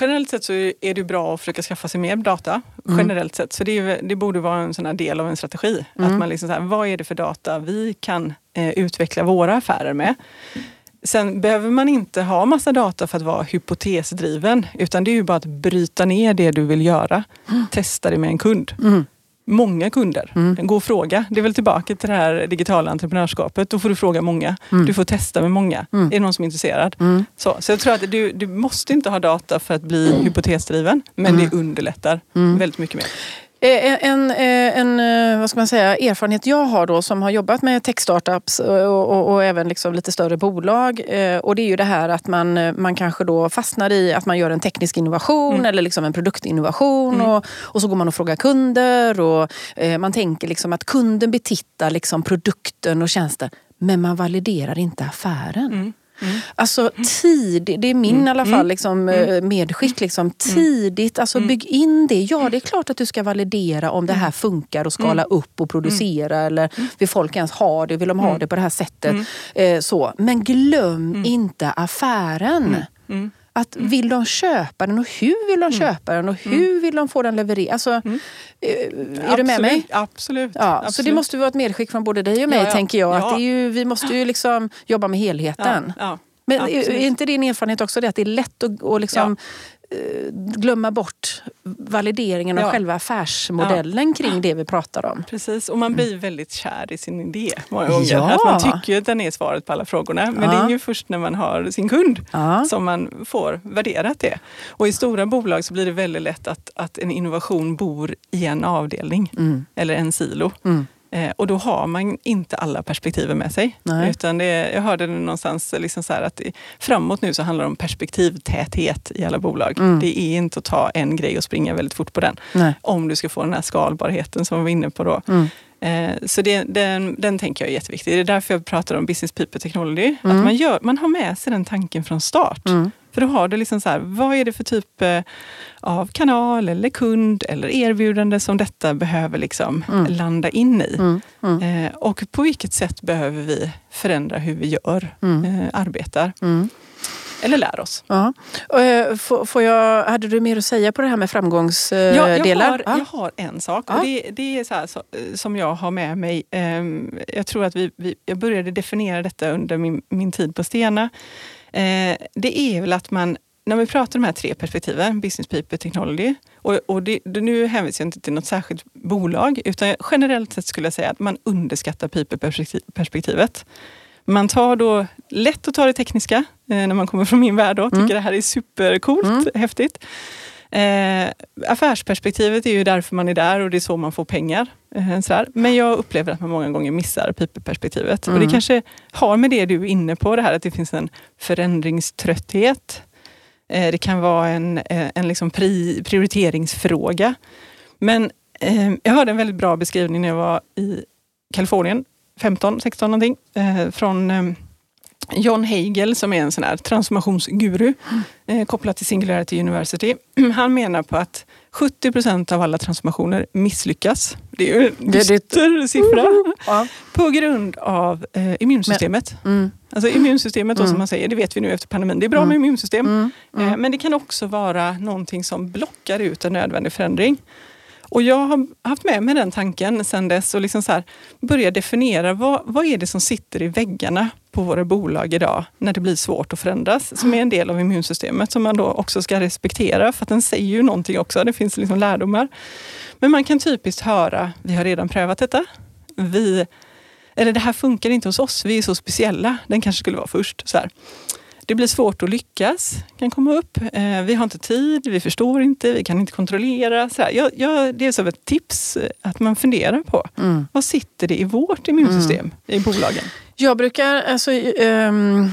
Generellt sett så är det bra att försöka skaffa sig mer data. Mm. Generellt sett. Så det, är, det, borde vara en sån del av en strategi. Mm. Att man liksom så här, vad är det för data vi kan eh, utveckla våra affärer med? Sen behöver man inte ha massa data för att vara hypotesdriven. Utan det är ju bara att bryta ner det du vill göra. Mm. Testa det med en kund. Mm. Många kunder. Mm. Gå och fråga. Det är väl tillbaka till det här digitala entreprenörskapet. Då får du fråga många. Mm. Du får testa med många. Mm. Är det någon som är intresserad? Så, så jag tror att du, du måste inte ha data för att bli hypotesdriven. Men det underlättar väldigt mycket mer. Eh, en, eh, en, eh, vad ska man säga, erfarenhet jag har då som har jobbat med tech-startups och, och, och, även liksom lite större bolag. Och det är ju det här att man, man kanske då fastnar i att man gör en teknisk innovation mm. eller liksom en produktinnovation. Mm. Och, och så går man och frågar kunder och man tänker liksom att kunden betittar liksom produkten och tjänsten. Men man validerar inte affären. Mm. Mm. Alltså tid, det är min mm. i alla fall mm. liksom, mm. Eh, medskick. Liksom. Mm. Tidigt, alltså bygg in det. Ja, det är klart att du ska validera om det här funkar och skala upp och producera. Eller vill folk ens ha det? Vill de ha det på det här sättet? Eh, så. Men glöm inte affären. Att mm. vill de köpa den och hur vill de mm. köpa den och hur mm. vill de få den levererad? Alltså, mm. Eh, är absolut, du med mig? Absolut, ja, absolut. Så det måste vara ett medskick från både dig och mig, ja, ja. tänker jag. Att det är ju, vi måste ju liksom jobba med helheten. Men är, är inte din erfarenhet också det att det är lätt att, att liksom Eh, glömma bort valideringen av ja. själva affärsmodellen ja. kring det vi pratar om. Precis, och man blir väldigt kär i sin idé många gånger. Ja. Att man tycker att den är svaret på alla frågorna. Men det är ju först när man har sin kund som man får värderat det. Och i stora bolag så blir det väldigt lätt att, att en innovation bor i en avdelning mm. eller en silo. Mm. Eh, och då har man inte alla perspektiven med sig. Nej. Utan det, jag hörde det någonstans liksom så att det, framåt nu så handlar det om perspektivtäthet i alla bolag. Mm. Det är inte att ta en grej och springa väldigt fort på den. Nej. Om du ska få den här skalbarheten som vi var inne på då. Mm. Eh, så det, den, den tänker jag är jätteviktig. Det är därför jag pratar om business people technology. Mm. Att man, gör, man har med sig den tanken från start. Mm. För då har du liksom så här, vad är det för typ eh, av kanal eller kund eller erbjudande som detta behöver liksom mm. landa in i. Mm. Mm. Eh, och på vilket sätt behöver vi förändra hur vi gör, mm. eh, arbetar. Mm. Eller lär oss. Ja. Eh, får jag, hade du mer att säga på det här med framgångsdelar? Ja, jag, har, jag har en sak. Ja. Och det, det, är så, här, så som jag har med mig. Ehm, jag tror att vi, vi, jag började definiera detta under min, min tid på Stena. Eh, det är väl att man när vi pratar om de här tre perspektiven, business people, technology, och, och det, nu hänvisar jag inte till något särskilt bolag, utan generellt sett skulle jag säga att man underskattar people-perspektivet. Man tar då lätt att ta det tekniska, eh, när man kommer från min värld och tycker mm. det här är supercoolt, mm. häftigt. Eh, affärsperspektivet är ju därför man är där och det är så man får pengar. Eh, sådär. Men jag upplever att man många gånger missar pipeperspektivet. Mm. Och det kanske har med det du är inne på, det här att det finns en förändringströtthet. Eh, det kan vara en, eh, en liksom pri, prioriteringsfråga. Men eh, jag hörde en väldigt bra beskrivning när jag var i Kalifornien, 15, 16 någonting, från John Hagel som är en sån här transformationsguru mm. eh, kopplat till Singularity University. Han menar på att 70 procent av alla transformationer misslyckas. Det är ju en dyster siffra. Uh, uh. På grund av eh, immunsystemet. Men, mm. Alltså immunsystemet mm. som man säger, det vet vi nu efter pandemin. Det är bra mm. med immunsystem. Mm. Mm. Eh, men det kan också vara någonting som blockar ut en nödvändig förändring. Och jag har haft med mig den tanken sedan dess och liksom så här, börjat definiera vad, vad är det som sitter i väggarna på våra bolag idag när det blir svårt att förändras, som är en del av immunsystemet som man då också ska respektera för att den säger ju någonting också. Det finns liksom lärdomar. Men man kan typiskt höra, vi har redan prövat detta. Vi, eller det här funkar inte hos oss, vi är så speciella. Den kanske skulle vara först. Så här. Det blir svårt att lyckas, kan komma upp. Eh, vi har inte tid, vi förstår inte, vi kan inte kontrollera. Så jag, jag, det är som ett tips att man funderar på. Mm. Vad sitter det i vårt immunsystem mm. i bolagen? Jag brukar, alltså, um,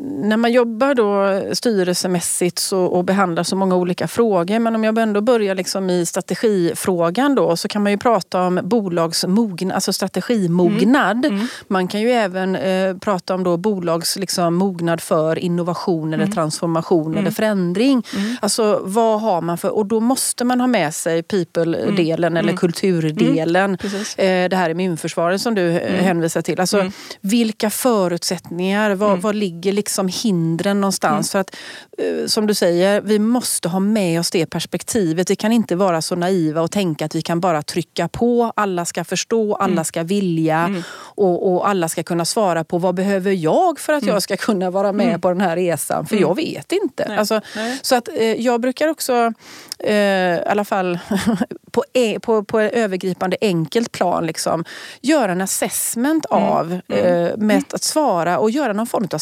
när man jobbar då styrelsemässigt så, och behandlar så många olika frågor, men om jag ändå börjar liksom i strategifrågan då, så kan man ju prata om bolagsmognad, alltså strategimognad. Mm. Mm. Man kan ju även eh, prata om då bolags liksom, mognad för innovation eller mm. transformation eller mm. förändring. Mm. Alltså vad har man för, och då måste man ha med sig people-delen eller kulturdelen. Eh, det här immunförsvaret som du eh, hänvisar till. Alltså vilka förutsättningar, vad, vad ligger liksom hindren någonstans? För att eh, som du säger, vi måste ha med oss det perspektivet. Vi kan inte vara så naiva och tänka att vi kan bara trycka på. Alla ska förstå, alla ska vilja och, och alla ska kunna svara på vad behöver jag för att jag ska kunna vara med på den här resan? För jag vet inte. Alltså, så att eh, jag brukar också, eh, i alla fall på, e, på, på ett övergripande enkelt plan, liksom, göra en assessment av eh, med att svara och göra någon form av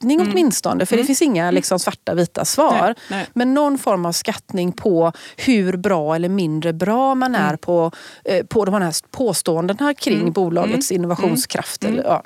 skattning åtminstone. För det finns inga liksom, svarta vita svar. Nej, nej. Men någon form av skattning på hur bra eller mindre bra man är på, eh, på de här påståendena kring bolagets innovationskraft. Eller, ja.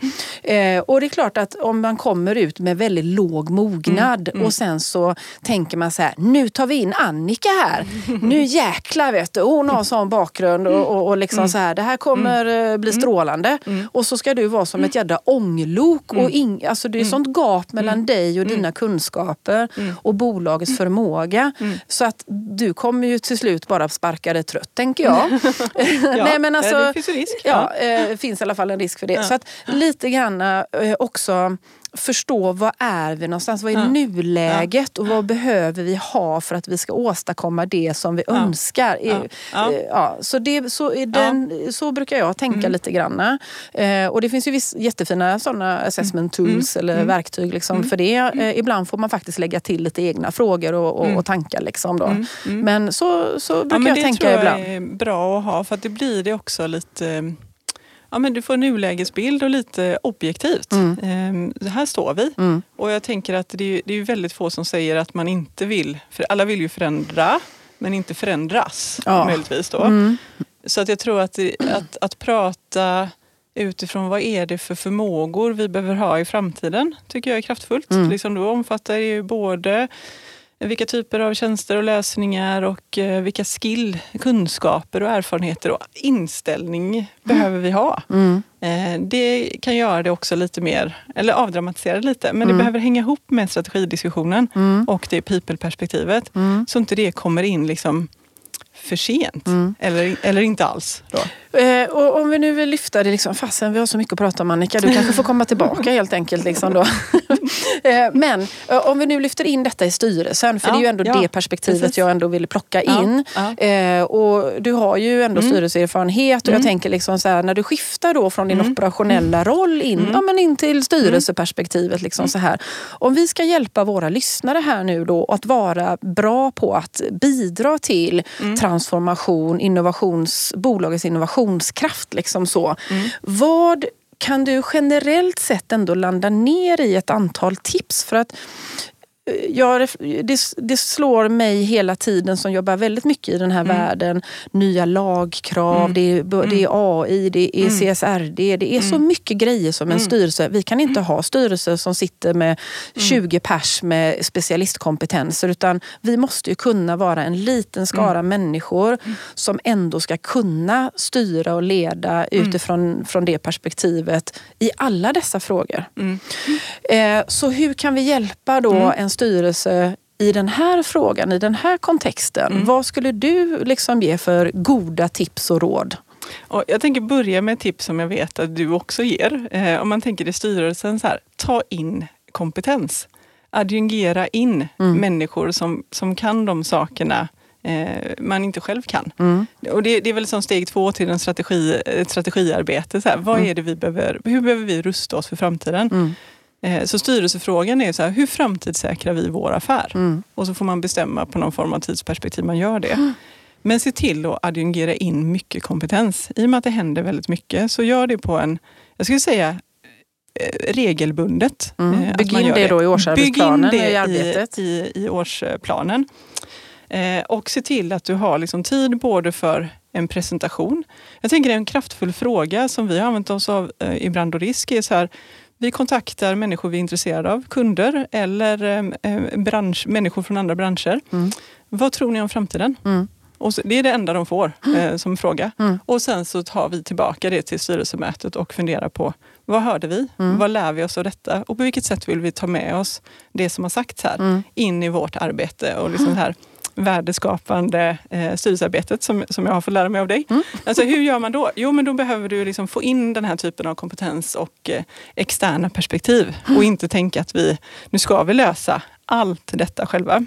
eh, och det är klart att om man kommer ut med väldigt låg mognad och sen så tänker man så här, nu tar vi in Annika här. Nu jäklar vet du, hon har sån bakgrund och, och, och liksom så här, det här kommer eh, bli strålande. Och så ska du vara som ett jädra ånglok. Och ing, alltså det är sånt gap mellan dig och dina kunskaper och bolagets förmåga. Så att du kommer ju till slut bara sparka dig trött, tänker jag. Nej, men alltså, det finns ju risk. Ja, eh, det finns i alla fall en risk för det. Så att lite grann eh, också förstå vad är vi någonstans? Vad är Ja. nuläget och vad behöver vi ha för att vi ska åstadkomma det som vi önskar? Ja. Ja. Eh, Ja, så, det, så, den, så brukar jag tänka Mm. lite grann. Eh, och det finns ju viss, jättefina sådana assessment Mm. tools eller verktyg liksom för det. Eh, ibland får man faktiskt lägga till lite egna frågor och, och, och tankar. Liksom då. Men så, så brukar Mm. Ja, men jag det tänka tror jag ibland. är bra att ha för det blir det också lite Ja, men du får en nulägesbild och lite objektivt. Ehm, så här står vi. Mm. Och jag tänker att det är, det är väldigt få som säger att man inte vill, för alla vill ju förändra, men inte förändras Ja. möjligtvis då. Mm. Så att jag tror att, att, att prata utifrån vad är det för förmågor vi behöver ha i framtiden tycker jag är kraftfullt. Mm. Liksom då omfattar det ju både vilka typer av tjänster och lösningar och eh, vilka skill, kunskaper och erfarenheter och inställning behöver vi ha. Mm. Eh, det kan göra det också lite mer, eller avdramatisera det lite, men det behöver hänga ihop med strategidiskussionen Mm. och det people-perspektivet. Så inte det kommer in liksom för sent. Mm. Eller, eller inte alls. Då. Eh, och om vi nu vill lyfta det, liksom, fasen vi har så mycket att prata om Annika, du kanske får komma tillbaka helt enkelt. Liksom då. eh, men eh, om vi nu lyfter in detta i styrelsen, för Ja, det är ju ändå ja, det perspektivet precis. jag ändå ville plocka in. ja. Eh, och du har ju ändå Mm. styrelseerfarenhet och jag tänker liksom så här, när du skiftar då från din Mm. operationella roll in, ja, men in till styrelseperspektivet. Liksom Mm. så här. Om vi ska hjälpa våra lyssnare här nu då att vara bra på att bidra till Mm. transformation, innovations, bolagets innovationskraft. Liksom så. Mm. Vad kan du generellt sett ändå landa ner i ett antal tips? För att jag, det, det slår mig hela tiden som jobbar väldigt mycket i den här världen. Nya lagkrav, det, är, det är AI, det är CSRD. Det är så mycket grejer som en styrelse. Vi kan inte ha styrelser som sitter med 20 pers med specialistkompetenser. Utan vi måste ju kunna vara en liten skara människor som ändå ska kunna styra och leda utifrån från det perspektivet i alla dessa frågor. Eh, så hur kan vi hjälpa då en styrelse i den här frågan, i den här kontexten? Vad skulle du liksom ge för goda tips och råd? Och jag tänker börja med ett tips som jag vet att du också ger. Eh, om man tänker i styrelsen, så här, ta in kompetens. Adjungera in människor som, som kan de sakerna eh, man inte själv kan. Och det, det är väl som steg två till en strategi, ett strategiarbete. Så här, vad är det vi behöver, hur behöver vi rusta oss för framtiden? Eh, Så styrelsefrågan är så här, hur framtidssäkrar vi vår affär? Och så får man bestämma på någon form av tidsperspektiv man gör det. Men se till att adjungera in mycket kompetens. I och med att det händer väldigt mycket, så gör det på en, jag skulle säga, eh, regelbundet. Mm. Eh, Bygg in det då i årsarbetsplanen, Bygg in det i arbetet. I, i, i årsplanen. Eh, och se till att du har liksom tid både för en presentation. Jag tänker en kraftfull fråga som vi har använt oss av eh, i Brand och risk är så här, vi kontaktar människor vi är intresserade av, kunder eller eh, eh, bransch, människor från andra branscher. Mm. Vad tror ni om framtiden? Mm. Och så, det är det enda de får eh, som fråga. Och sen så tar vi tillbaka det till styrelsemötet och funderar på vad hörde vi? Vad lär vi oss av detta? Och på vilket sätt vill vi ta med oss det som har sagts här in i vårt arbete? Och liksom här, värdeskapande eh, styrelsearbetet som, som jag har fått lära mig av dig. Mm. Alltså, hur gör man då? Jo, men då behöver du liksom få in den här typen av kompetens och eh, externa perspektiv mm. och inte tänka att vi, nu ska vi lösa allt detta själva.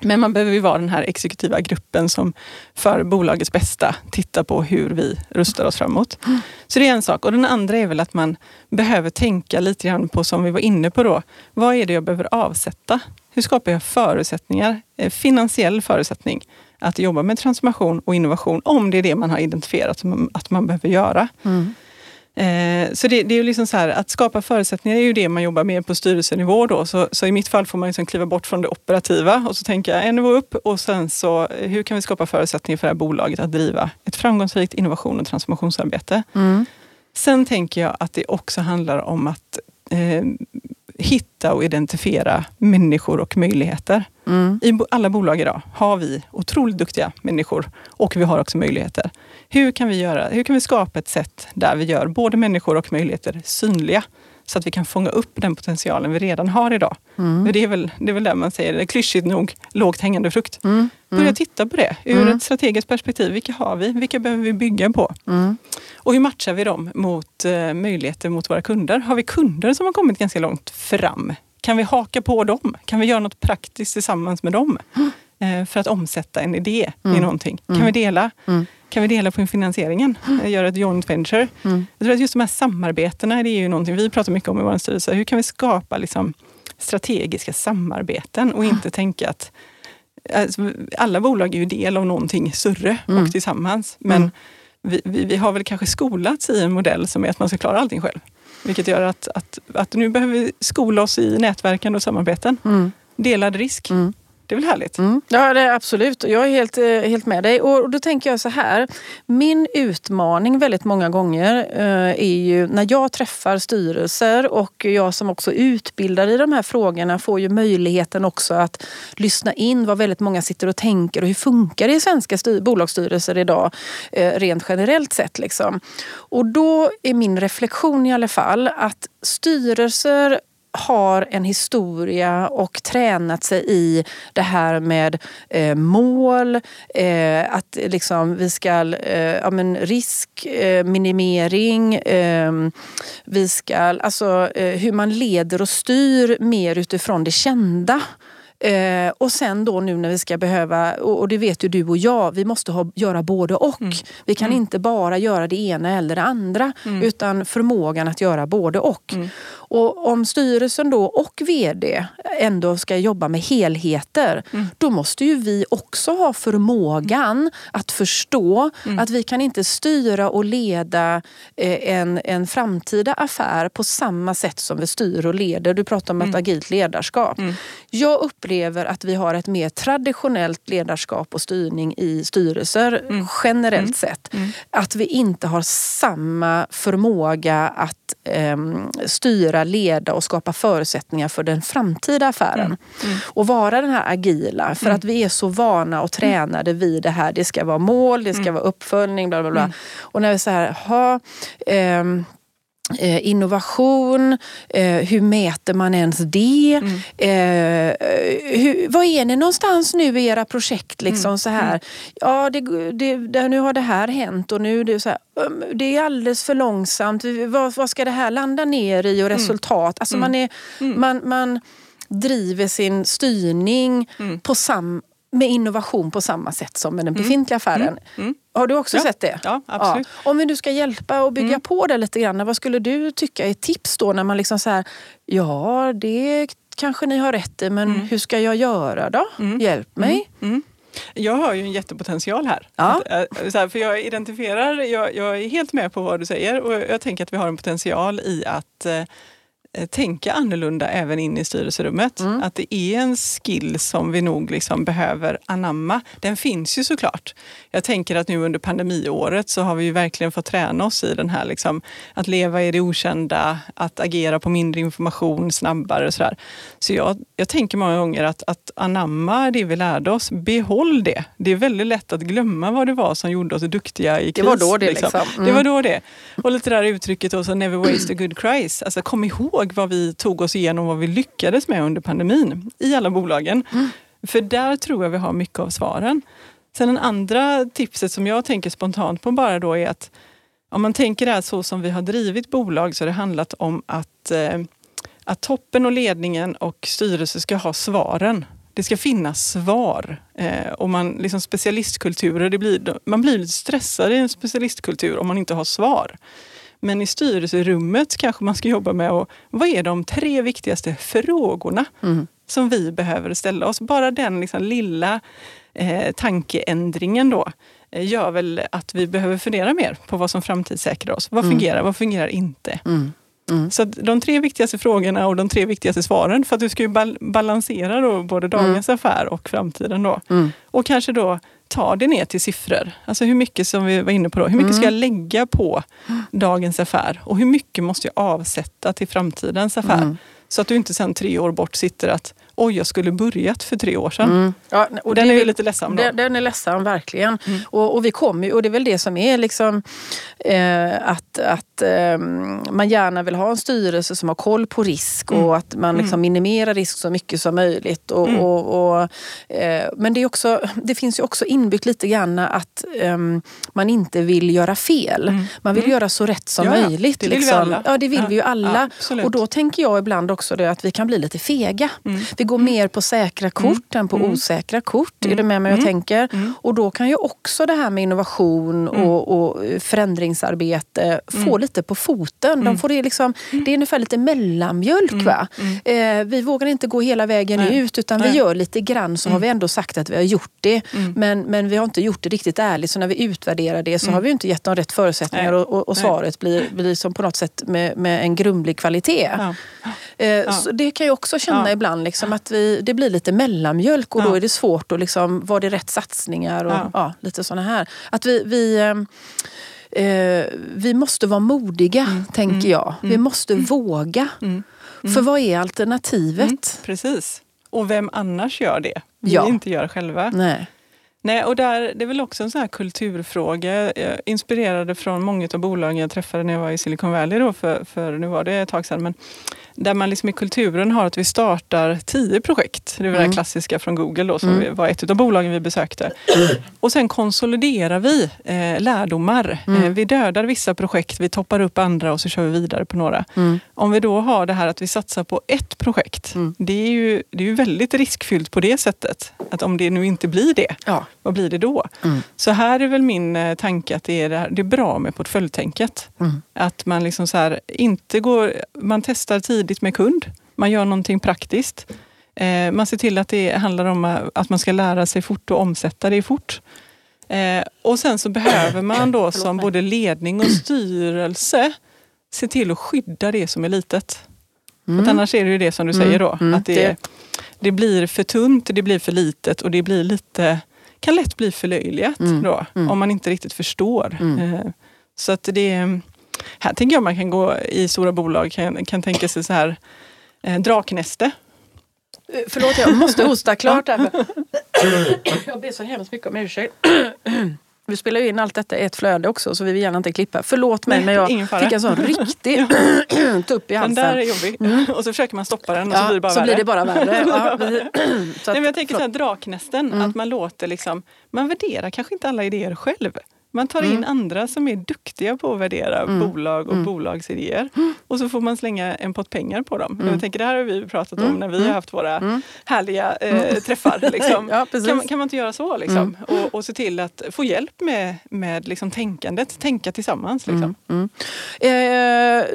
Men man behöver ju vara den här exekutiva gruppen som för bolagets bästa tittar på hur vi rustar oss framåt. Mm. Så det är en sak. Och den andra är väl att man behöver tänka lite grann på, som vi var inne på då, vad är det jag behöver avsätta? Hur skapar jag förutsättningar, eh, finansiell förutsättning att jobba med transformation och innovation om det är det man har identifierat att man behöver göra. Mm. Eh, så det, det, är ju liksom så här, att skapa förutsättningar är ju det man jobbar med på styrelsenivå. Då. Så, så i mitt fall får man liksom kliva bort från det operativa och så tänker jag en nivå upp och sen så hur kan vi skapa förutsättningar för det här bolaget att driva ett framgångsrikt innovation och transformationsarbete. Mm. Sen tänker jag att det också handlar om att eh, hitta och identifiera människor och möjligheter. Mm. I alla bolag idag har vi otroligt duktiga människor och vi har också möjligheter. Hur kan vi, göra, hur kan vi skapa ett sätt där vi gör både människor och möjligheter synliga? Så att vi kan fånga upp den potentialen vi redan har idag. Mm. Det, är väl, det är väl där man säger, det är klyschigt nog, lågt hängande frukt. Mm. Mm. Börja titta på det ur mm. ett strategiskt perspektiv. Vilka har vi? Vilka behöver vi bygga på? Mm. Och hur matchar vi dem mot uh, möjligheter mot våra kunder? Har vi kunder som har kommit ganska långt fram? Kan vi haka på dem? Kan vi göra något praktiskt tillsammans med dem? Uh, för att omsätta en idé i någonting. Kan vi dela? kan vi dela på finansieringen, mm. göra ett joint venture. Mm. Jag tror att just de här samarbetena, det är ju någonting vi pratar mycket om i vår styrelse. Hur kan vi skapa liksom strategiska samarbeten och inte tänka att alltså, alla bolag är ju del av någonting större mm. och tillsammans. Men mm. vi, vi, vi, har väl kanske skolats i en modell som är att man ska klara allting själv. Vilket gör att, att, att nu behöver vi skola oss i nätverken och samarbeten. Mm. Delad risk. Det är väl härligt? Mm. Ja, det är absolut. Jag är helt, eh, helt med dig. Och då tänker jag så här. Min utmaning väldigt många gånger eh, är ju när jag träffar styrelser och jag som också utbildar i de här frågorna får ju möjligheten också att lyssna in vad väldigt många sitter och tänker och hur funkar det i svenska bolagsstyrelser idag eh, rent generellt sett. Liksom. Och då är min reflektion i alla fall att styrelser har en historia och tränat sig i det här med eh, mål, eh, att liksom vi ska, eh, ja, men riskminimering, eh, vi ska, alltså eh, hur man leder och styr mer utifrån det kända. Eh, och sen då nu när vi ska behöva, och, och det vet ju du och jag, vi måste ha, göra både och. Mm. Vi kan mm. inte bara göra det ena eller det andra mm. utan förmågan att göra både och. Mm. Och om styrelsen då och VD ändå ska jobba med helheter, mm. då måste ju vi också ha förmågan att förstå mm. att vi kan inte styra och leda eh, en, en framtida affär på samma sätt som vi styr och leder. Du pratar om ett mm. agilt ledarskap. Mm. Jag upplever att vi har ett mer traditionellt ledarskap och styrning i styrelser mm. generellt mm. sett. Att vi inte har samma förmåga att eh, styra styra, leda och skapa förutsättningar för den framtida affären. Mm. Mm. Och vara den här agila för mm. att vi är så vana och tränade vid det här. Det ska vara mål, det ska mm. vara uppföljning, bla bla bla. Mm. Och när vi säger, ha ehm, Eh, innovation, eh, hur mäter man ens det? Mm. Eh, hur, vad är ni någonstans nu i era projekt? Liksom, mm. så här? Mm. Ja, det, det, nu har det här hänt och nu det så här, um, det är alldeles för långsamt. Vad, vad ska det här landa ner i och mm. resultat? Alltså man, är, mm. man, man driver sin styrning på sam, med innovation på samma sätt som med den befintliga affären. Har du också ja. sett det? Ja, absolut. Ja. Om vi nu ska hjälpa och bygga mm. på det lite grann, vad skulle du tycka är tips då när man liksom så här, ja det kanske ni har rätt i men mm. hur ska jag göra då? Mm. Hjälp mig. Mm. Mm. Jag har ju en jättepotential här. Ja. Så här, för jag identifierar, jag, jag, är helt med på vad du säger och jag tänker att vi har en potential i att eh, Eh, tänka annorlunda även in i styrelserummet. Mm. Att det är en skill som vi nog liksom behöver anamma. Den finns ju såklart. Jag tänker att nu under pandemiåret så har vi ju verkligen fått träna oss i den här liksom, att leva i det okända, att agera på mindre information snabbare och sådär. Så jag, jag tänker många gånger att, att anamma det vi lärde oss, behåll det. Det är väldigt lätt att glömma vad det var som gjorde oss duktiga i kris. Det var då det liksom. liksom. Mm. Det var då det. Och lite det där uttrycket också, never waste a good crisis. Alltså kom ihåg ihåg vad vi tog oss igenom, vad vi lyckades med under pandemin i alla bolagen. Mm. För där tror jag vi har mycket av svaren. Sen den andra tipset som jag tänker spontant på bara då är att om man tänker det här så som vi har drivit bolag så har det handlat om att, eh, att toppen och ledningen och styrelse ska ha svaren. Det ska finnas svar. Eh, och man, liksom specialistkulturer, det blir, man blir lite stressad i en specialistkultur om man inte har svar. Men i styrelserummet kanske man ska jobba med och vad är de tre viktigaste frågorna mm. som vi behöver ställa oss? Bara den liksom lilla eh, tankeändringen då eh, gör väl att vi behöver fundera mer på vad som framtidssäkrar oss. Vad mm. fungerar, vad fungerar inte? Mm. Mm. Så de tre viktigaste frågorna och de tre viktigaste svaren för att du ska ju bal balansera då både dagens mm. affär och framtiden. Då. Mm. Och kanske då ta det ner till siffror. Alltså hur mycket som vi var inne på då. Hur mycket ska jag mm. lägga på dagens affär och hur mycket måste jag avsätta till framtidens affär? Mm. Så att du inte sen tre år bort sitter att oj, jag skulle börjat för tre år sedan. Mm. Ja, och den är ju lite ledsam då. Den, den är ledsam, verkligen. Mm. Och, och, vi kommer och det är väl det som är liksom eh, att, att eh, man gärna vill ha en styrelse som har koll på risk mm. och att man liksom mm. minimerar risk så mycket som möjligt. Och, mm. och, och eh, men det, är också, det finns ju också inbyggt lite grann att ehm, man inte vill göra fel. Mm. Man vill göra så rätt som ja, möjligt. Det vill liksom. vi alla. Ja, det vill ja. vi ju alla. Ja, och då tänker jag ibland också det att vi kan bli lite fega. Vi går mer på säkra kort mm. än på mm. osäkra kort. Mm. Är du med mig jag mm. tänker? Mm. Och då kan ju också det här med innovation mm. och, och förändringsarbete få lite på foten. De får det, liksom, det är ungefär lite mellanmjölk. Va? Eh, vi vågar inte gå hela vägen Nej. ut utan Nej. vi gör lite grann så har vi ändå sagt att vi har gjort det. Men, men vi har inte gjort det riktigt ärligt. Så när vi utvärderar det så har vi inte gett dem rätt förutsättningar och, och, och, svaret blir, blir som på något sätt med, med en grumlig kvalitet. Ja. Eh, ja. Så det kan jag också känna ja. ibland. Liksom, att vi, det blir lite mellanmjölk och då är det svårt att liksom, var det rätt satsningar och lite sådana här. Att vi, vi ehm, eh, vi måste vara modiga, mm. tänker mm. jag. Vi mm. måste mm. våga. För vad är alternativet? Precis. Och vem annars gör det? Vi ja. inte gör själva. Nej. Nej, och där, det är väl också en sån här kulturfråga. Jag inspirerade från många av bolagen jag träffade när jag var i Silicon Valley då, för, för nu var det ett tag sedan. Men där man liksom i kulturen har att vi startar tio projekt. Det är mm. det klassiska från Google då, som mm. var ett av bolagen vi besökte. Och sen konsoliderar vi eh, lärdomar. Mm. Eh, vi dödar vissa projekt, vi toppar upp andra och så kör vi vidare på några. Mm. Om vi då har det här att vi satsar på ett projekt. Mm. Det, är ju, det är ju väldigt riskfyllt på det sättet. Att om det nu inte blir det, ja. vad blir det då? Mm. Så här är väl min eh, tanke att det är, det, här, det är bra med portföljtänket. Att man liksom så här, inte går, man testar tid tidigt med kund. Man gör någonting praktiskt. Eh, man ser till att det handlar om att man ska lära sig fort och omsätta det fort. Eh, och sen så behöver man då som både ledning och styrelse se till att skydda det som är litet. Mm. För annars är det ju det som du säger då. Mm. Att det, det blir för tunt, det blir för litet och det blir lite, kan lätt bli förlöjligat mm. då. Mm. Om man inte riktigt förstår. Mm. Eh, så att det här tänker jag man kan gå i stora bolag, kan, kan tänka sig så här eh, draknäste. Eh, förlåt, jag måste hosta klart här. jag ber så hemskt mycket om ursäkt. Vi spelar ju in allt detta i ett flöde också så vi vill gärna inte klippa. Förlåt mig Nej, men jag fick en sån riktig tupp i halsen. Den där är jobbig. Mm. Och så försöker man stoppa den och ja, så blir det bara så värre. Blir det bara värre. Ja, vi, att, Nej, men jag tänker så här, draknästen, mm. att man låter liksom, man värderar kanske inte alla idéer själv. Man tar in mm. andra som är duktiga på att värdera mm. bolag och mm. bolagsidéer. Och så får man slänga en pott pengar på dem. Jag tänker, det här har vi pratat om när vi har haft våra härliga eh, träffar. Liksom. ja, kan, kan, man inte göra så? Liksom? Och, och se till att få hjälp med, med liksom, tänkandet, tänka tillsammans. Liksom. Eh,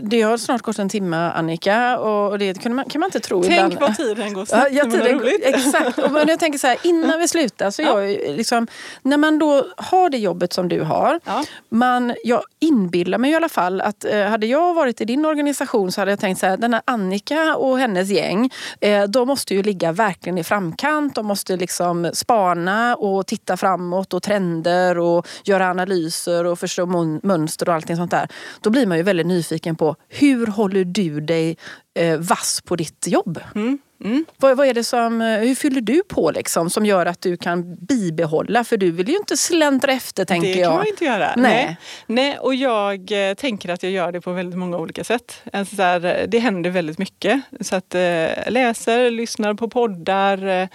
det har snart gått en timme Annika och det kan man, kan man inte tro Tänk ibland. vad tiden går snabbt ja, tiden, roligt. Exakt. Och jag tänker så här, innan vi slutar, så ja. jag, liksom, när man då har det jobbet som du har har. Ja. Man, jag inbillar mig i alla fall att eh, hade jag varit i din organisation så hade jag tänkt så här, den här Annika och hennes gäng, eh, de måste ju ligga verkligen i framkant. De måste liksom spana och titta framåt och trender och göra analyser och förstå mönster och allting sånt där. Då blir man ju väldigt nyfiken på hur håller du dig eh, vass på ditt jobb? Mm. Mm. Vad, vad, är det som, eh, hur fyller du på liksom, som gör att du kan bibehålla? För du vill ju inte släntra efter tänker jag. Det kan man inte göra. Nej. Nej. Nej. och jag eh, tänker att jag gör det på väldigt många olika sätt. Alltså, där, det händer väldigt mycket. Så att eh, läser, lyssnar på poddar,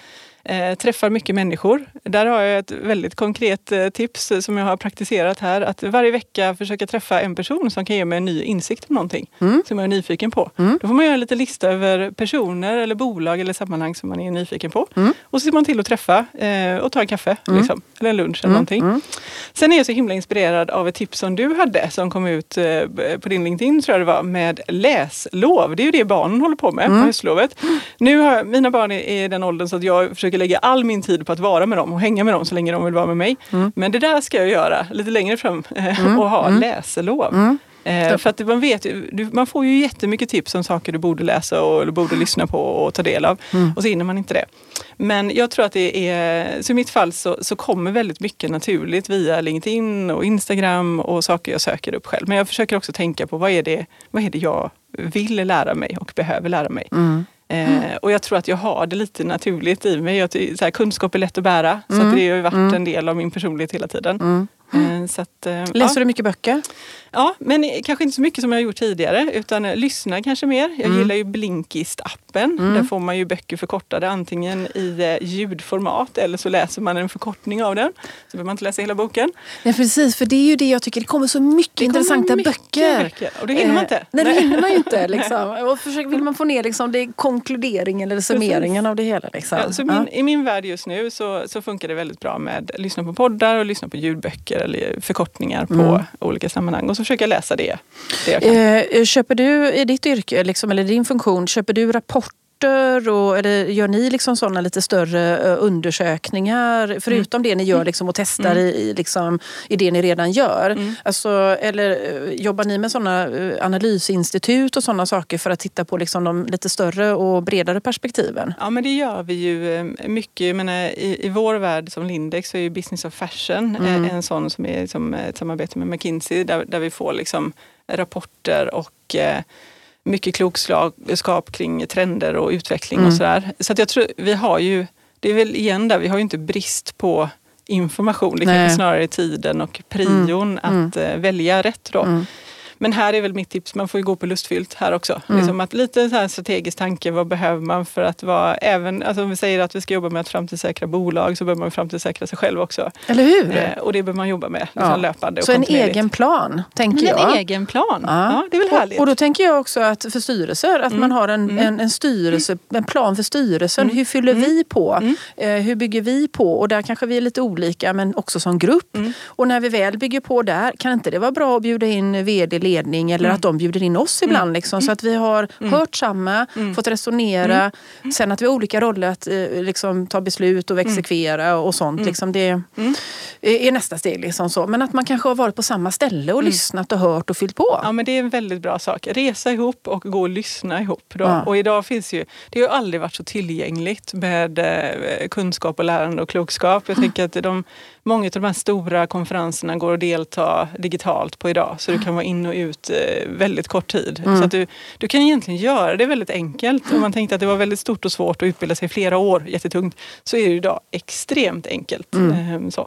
Eh, träffar mycket människor. Där har jag ett väldigt konkret eh, tips som jag har praktiserat här. Att varje vecka försöka träffa en person som kan ge mig en ny insikt om någonting mm. som jag är nyfiken på. Mm. Då får man göra en liten lista över personer eller bolag eller sammanhang som man är nyfiken på. Mm. Och så ser man till att träffa eh, och ta en kaffe mm. liksom, eller en lunch eller mm. någonting. Mm. Sen är jag så himla inspirerad av ett tips som du hade som kom ut eh, på din LinkedIn tror jag det var med läslov. Det är ju det barnen håller på med på höstlovet. Nu har mina barn är i den åldern så att jag försöker lägga all min tid på att vara med dem och hänga med dem så länge de vill vara med mig. Men det där ska jag göra lite längre fram eh, och ha läslov. Eh, för att man, vet, man får ju jättemycket tips om saker du borde läsa och eller borde lyssna på och ta del av. Mm. Och så hinner man inte det. Men jag tror att det är, så i mitt fall så, så kommer väldigt mycket naturligt via LinkedIn och Instagram och saker jag söker upp själv. Men jag försöker också tänka på vad är det, vad är det jag vill lära mig och behöver lära mig. Mm. Eh, och jag tror att jag har det lite naturligt i mig. Jag, så här, kunskap är lätt att bära. Mm. Så att det har varit mm. en del av min personlighet hela tiden. Mm. Eh, så att, eh, Läser ja. du mycket böcker? Ja, men kanske inte så mycket som jag gjort tidigare utan lyssnar kanske mer. Jag mm. gillar ju Blinkist-appen. Mm. Där får man ju böcker förkortade antingen i eh, ljudformat eller så läser man en förkortning av den. Så behöver man inte läsa hela boken. Nej precis, för det är ju det jag tycker. Det kommer så mycket det intressanta mycket böcker. böcker. Och det hinner man inte. nej, det hinner man ju inte. Liksom. Och försöker, vill man få ner liksom, det konkluderingen eller summeringen precis. av det hela. Liksom. Ja, så min, ja. I min värld just nu så, så funkar det väldigt bra med att lyssna på poddar och lyssna på ljudböcker eller förkortningar på mm. olika sammanhang. Och så försöka läsa det. det eh, köper du i ditt yrke, liksom, eller din funktion, köper du rapporter och, eller gör ni liksom sådana lite större eh, undersökningar förutom mm. det ni gör liksom och testar mm. i, liksom, i det ni redan gör? Mm. Alltså, eller eh, jobbar ni med sådana analysinstitut och sådana saker för att titta på liksom de lite större och bredare perspektiven? Ja men det gör vi ju mycket. Jag menar, i, I vår värld som Lindex så är ju Business of Fashion mm. en sån som är som ett samarbete med McKinsey där, där vi får liksom rapporter och mycket klokskap kring trender och utveckling mm. och sådär. Så att jag tror vi har ju, det är väl igen där, vi har ju inte brist på information. Det är snarare tiden och prion mm. att mm. välja rätt då. Men här är väl mitt tips, man får ju gå på lustfyllt här också. Mm. Liksom att lite så här strategisk tanke, vad behöver man för att vara, även alltså om vi säger att vi ska jobba med att framtidssäkra bolag så behöver man framtidssäkra sig själv också. Eller hur? Eh, och det behöver man jobba med liksom ja. löpande. så en egen plan, tänker Men jag. En egen plan, ja. ja. det är väl härligt. Och, och, då tänker jag också att för styrelser, att mm. man har en, mm. en, en, styrelse, en plan för styrelsen. Mm. Hur fyller vi mm. på? Mm. Eh, hur bygger vi på? Och där kanske vi är lite olika men också som grupp. Och när vi väl bygger på där, kan inte det vara bra att bjuda in vd, ledning eller att de bjuder in oss ibland. Mm. Liksom, så att vi har mm. hört samma, mm. fått resonera. Sen att vi har olika roller att eh, liksom, ta beslut och exekvera och sånt. Liksom, det är nästa steg. Liksom, så. Men att man kanske har varit på samma ställe och lyssnat och hört och fyllt på. Ja men det är en väldigt bra sak. Resa ihop och gå och lyssna ihop. Ja. Och idag finns ju, det har aldrig varit så tillgängligt med eh, kunskap och lärande och klokskap. Jag tänker att de många av de här stora konferenserna går att delta digitalt på idag. Så du kan vara in och ut eh, väldigt kort tid. Mm. Så att du, du kan egentligen göra det väldigt enkelt. Om man tänkte att det var väldigt stort och svårt att utbilda sig i flera år, jättetungt, så är det idag extremt enkelt. Mm. Ehm, så.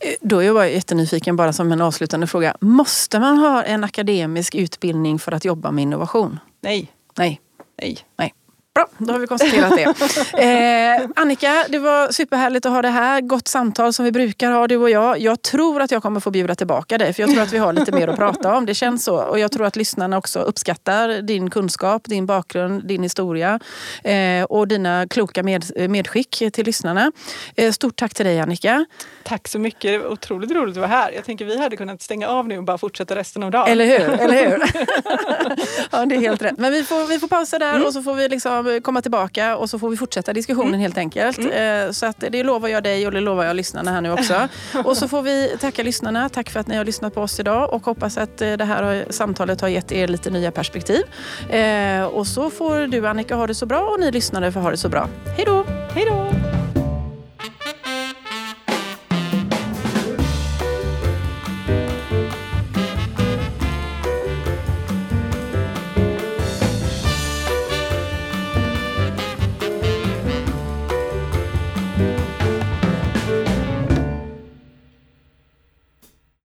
Eh, då är jag jättenyfiken, bara som en avslutande fråga. Måste man ha en akademisk utbildning för att jobba med innovation? Nej. Nej. Nej. Nej. Bra, då har vi konstaterat det. Eh, Annika, det var superhärligt att ha det här. Gott samtal som vi brukar ha du och jag. Jag tror att jag kommer få bjuda tillbaka dig för jag tror att vi har lite mer att prata om. Det känns så. Och jag tror att lyssnarna också uppskattar din kunskap, din bakgrund, din historia eh, och dina kloka med, medskick till lyssnarna. Eh, stort tack till dig Annika. Tack så mycket. Det var otroligt roligt att vara här. Jag tänker vi hade kunnat stänga av nu och bara fortsätta resten av dagen. Eller hur? Eller hur? ja, det är helt rätt. Men vi får, vi får pausa där mm. och så får vi liksom komma tillbaka och så får vi fortsätta diskussionen mm. helt enkelt. Mm. Eh, så att det lovar jag dig och det lovar jag lyssnarna här nu också. och så får vi tacka lyssnarna. Tack för att ni har lyssnat på oss idag och hoppas att eh, det här samtalet har gett er lite nya perspektiv. Eh, och så får du Annika ha det så bra och ni lyssnare får ha det så bra. Hej då! Hej då!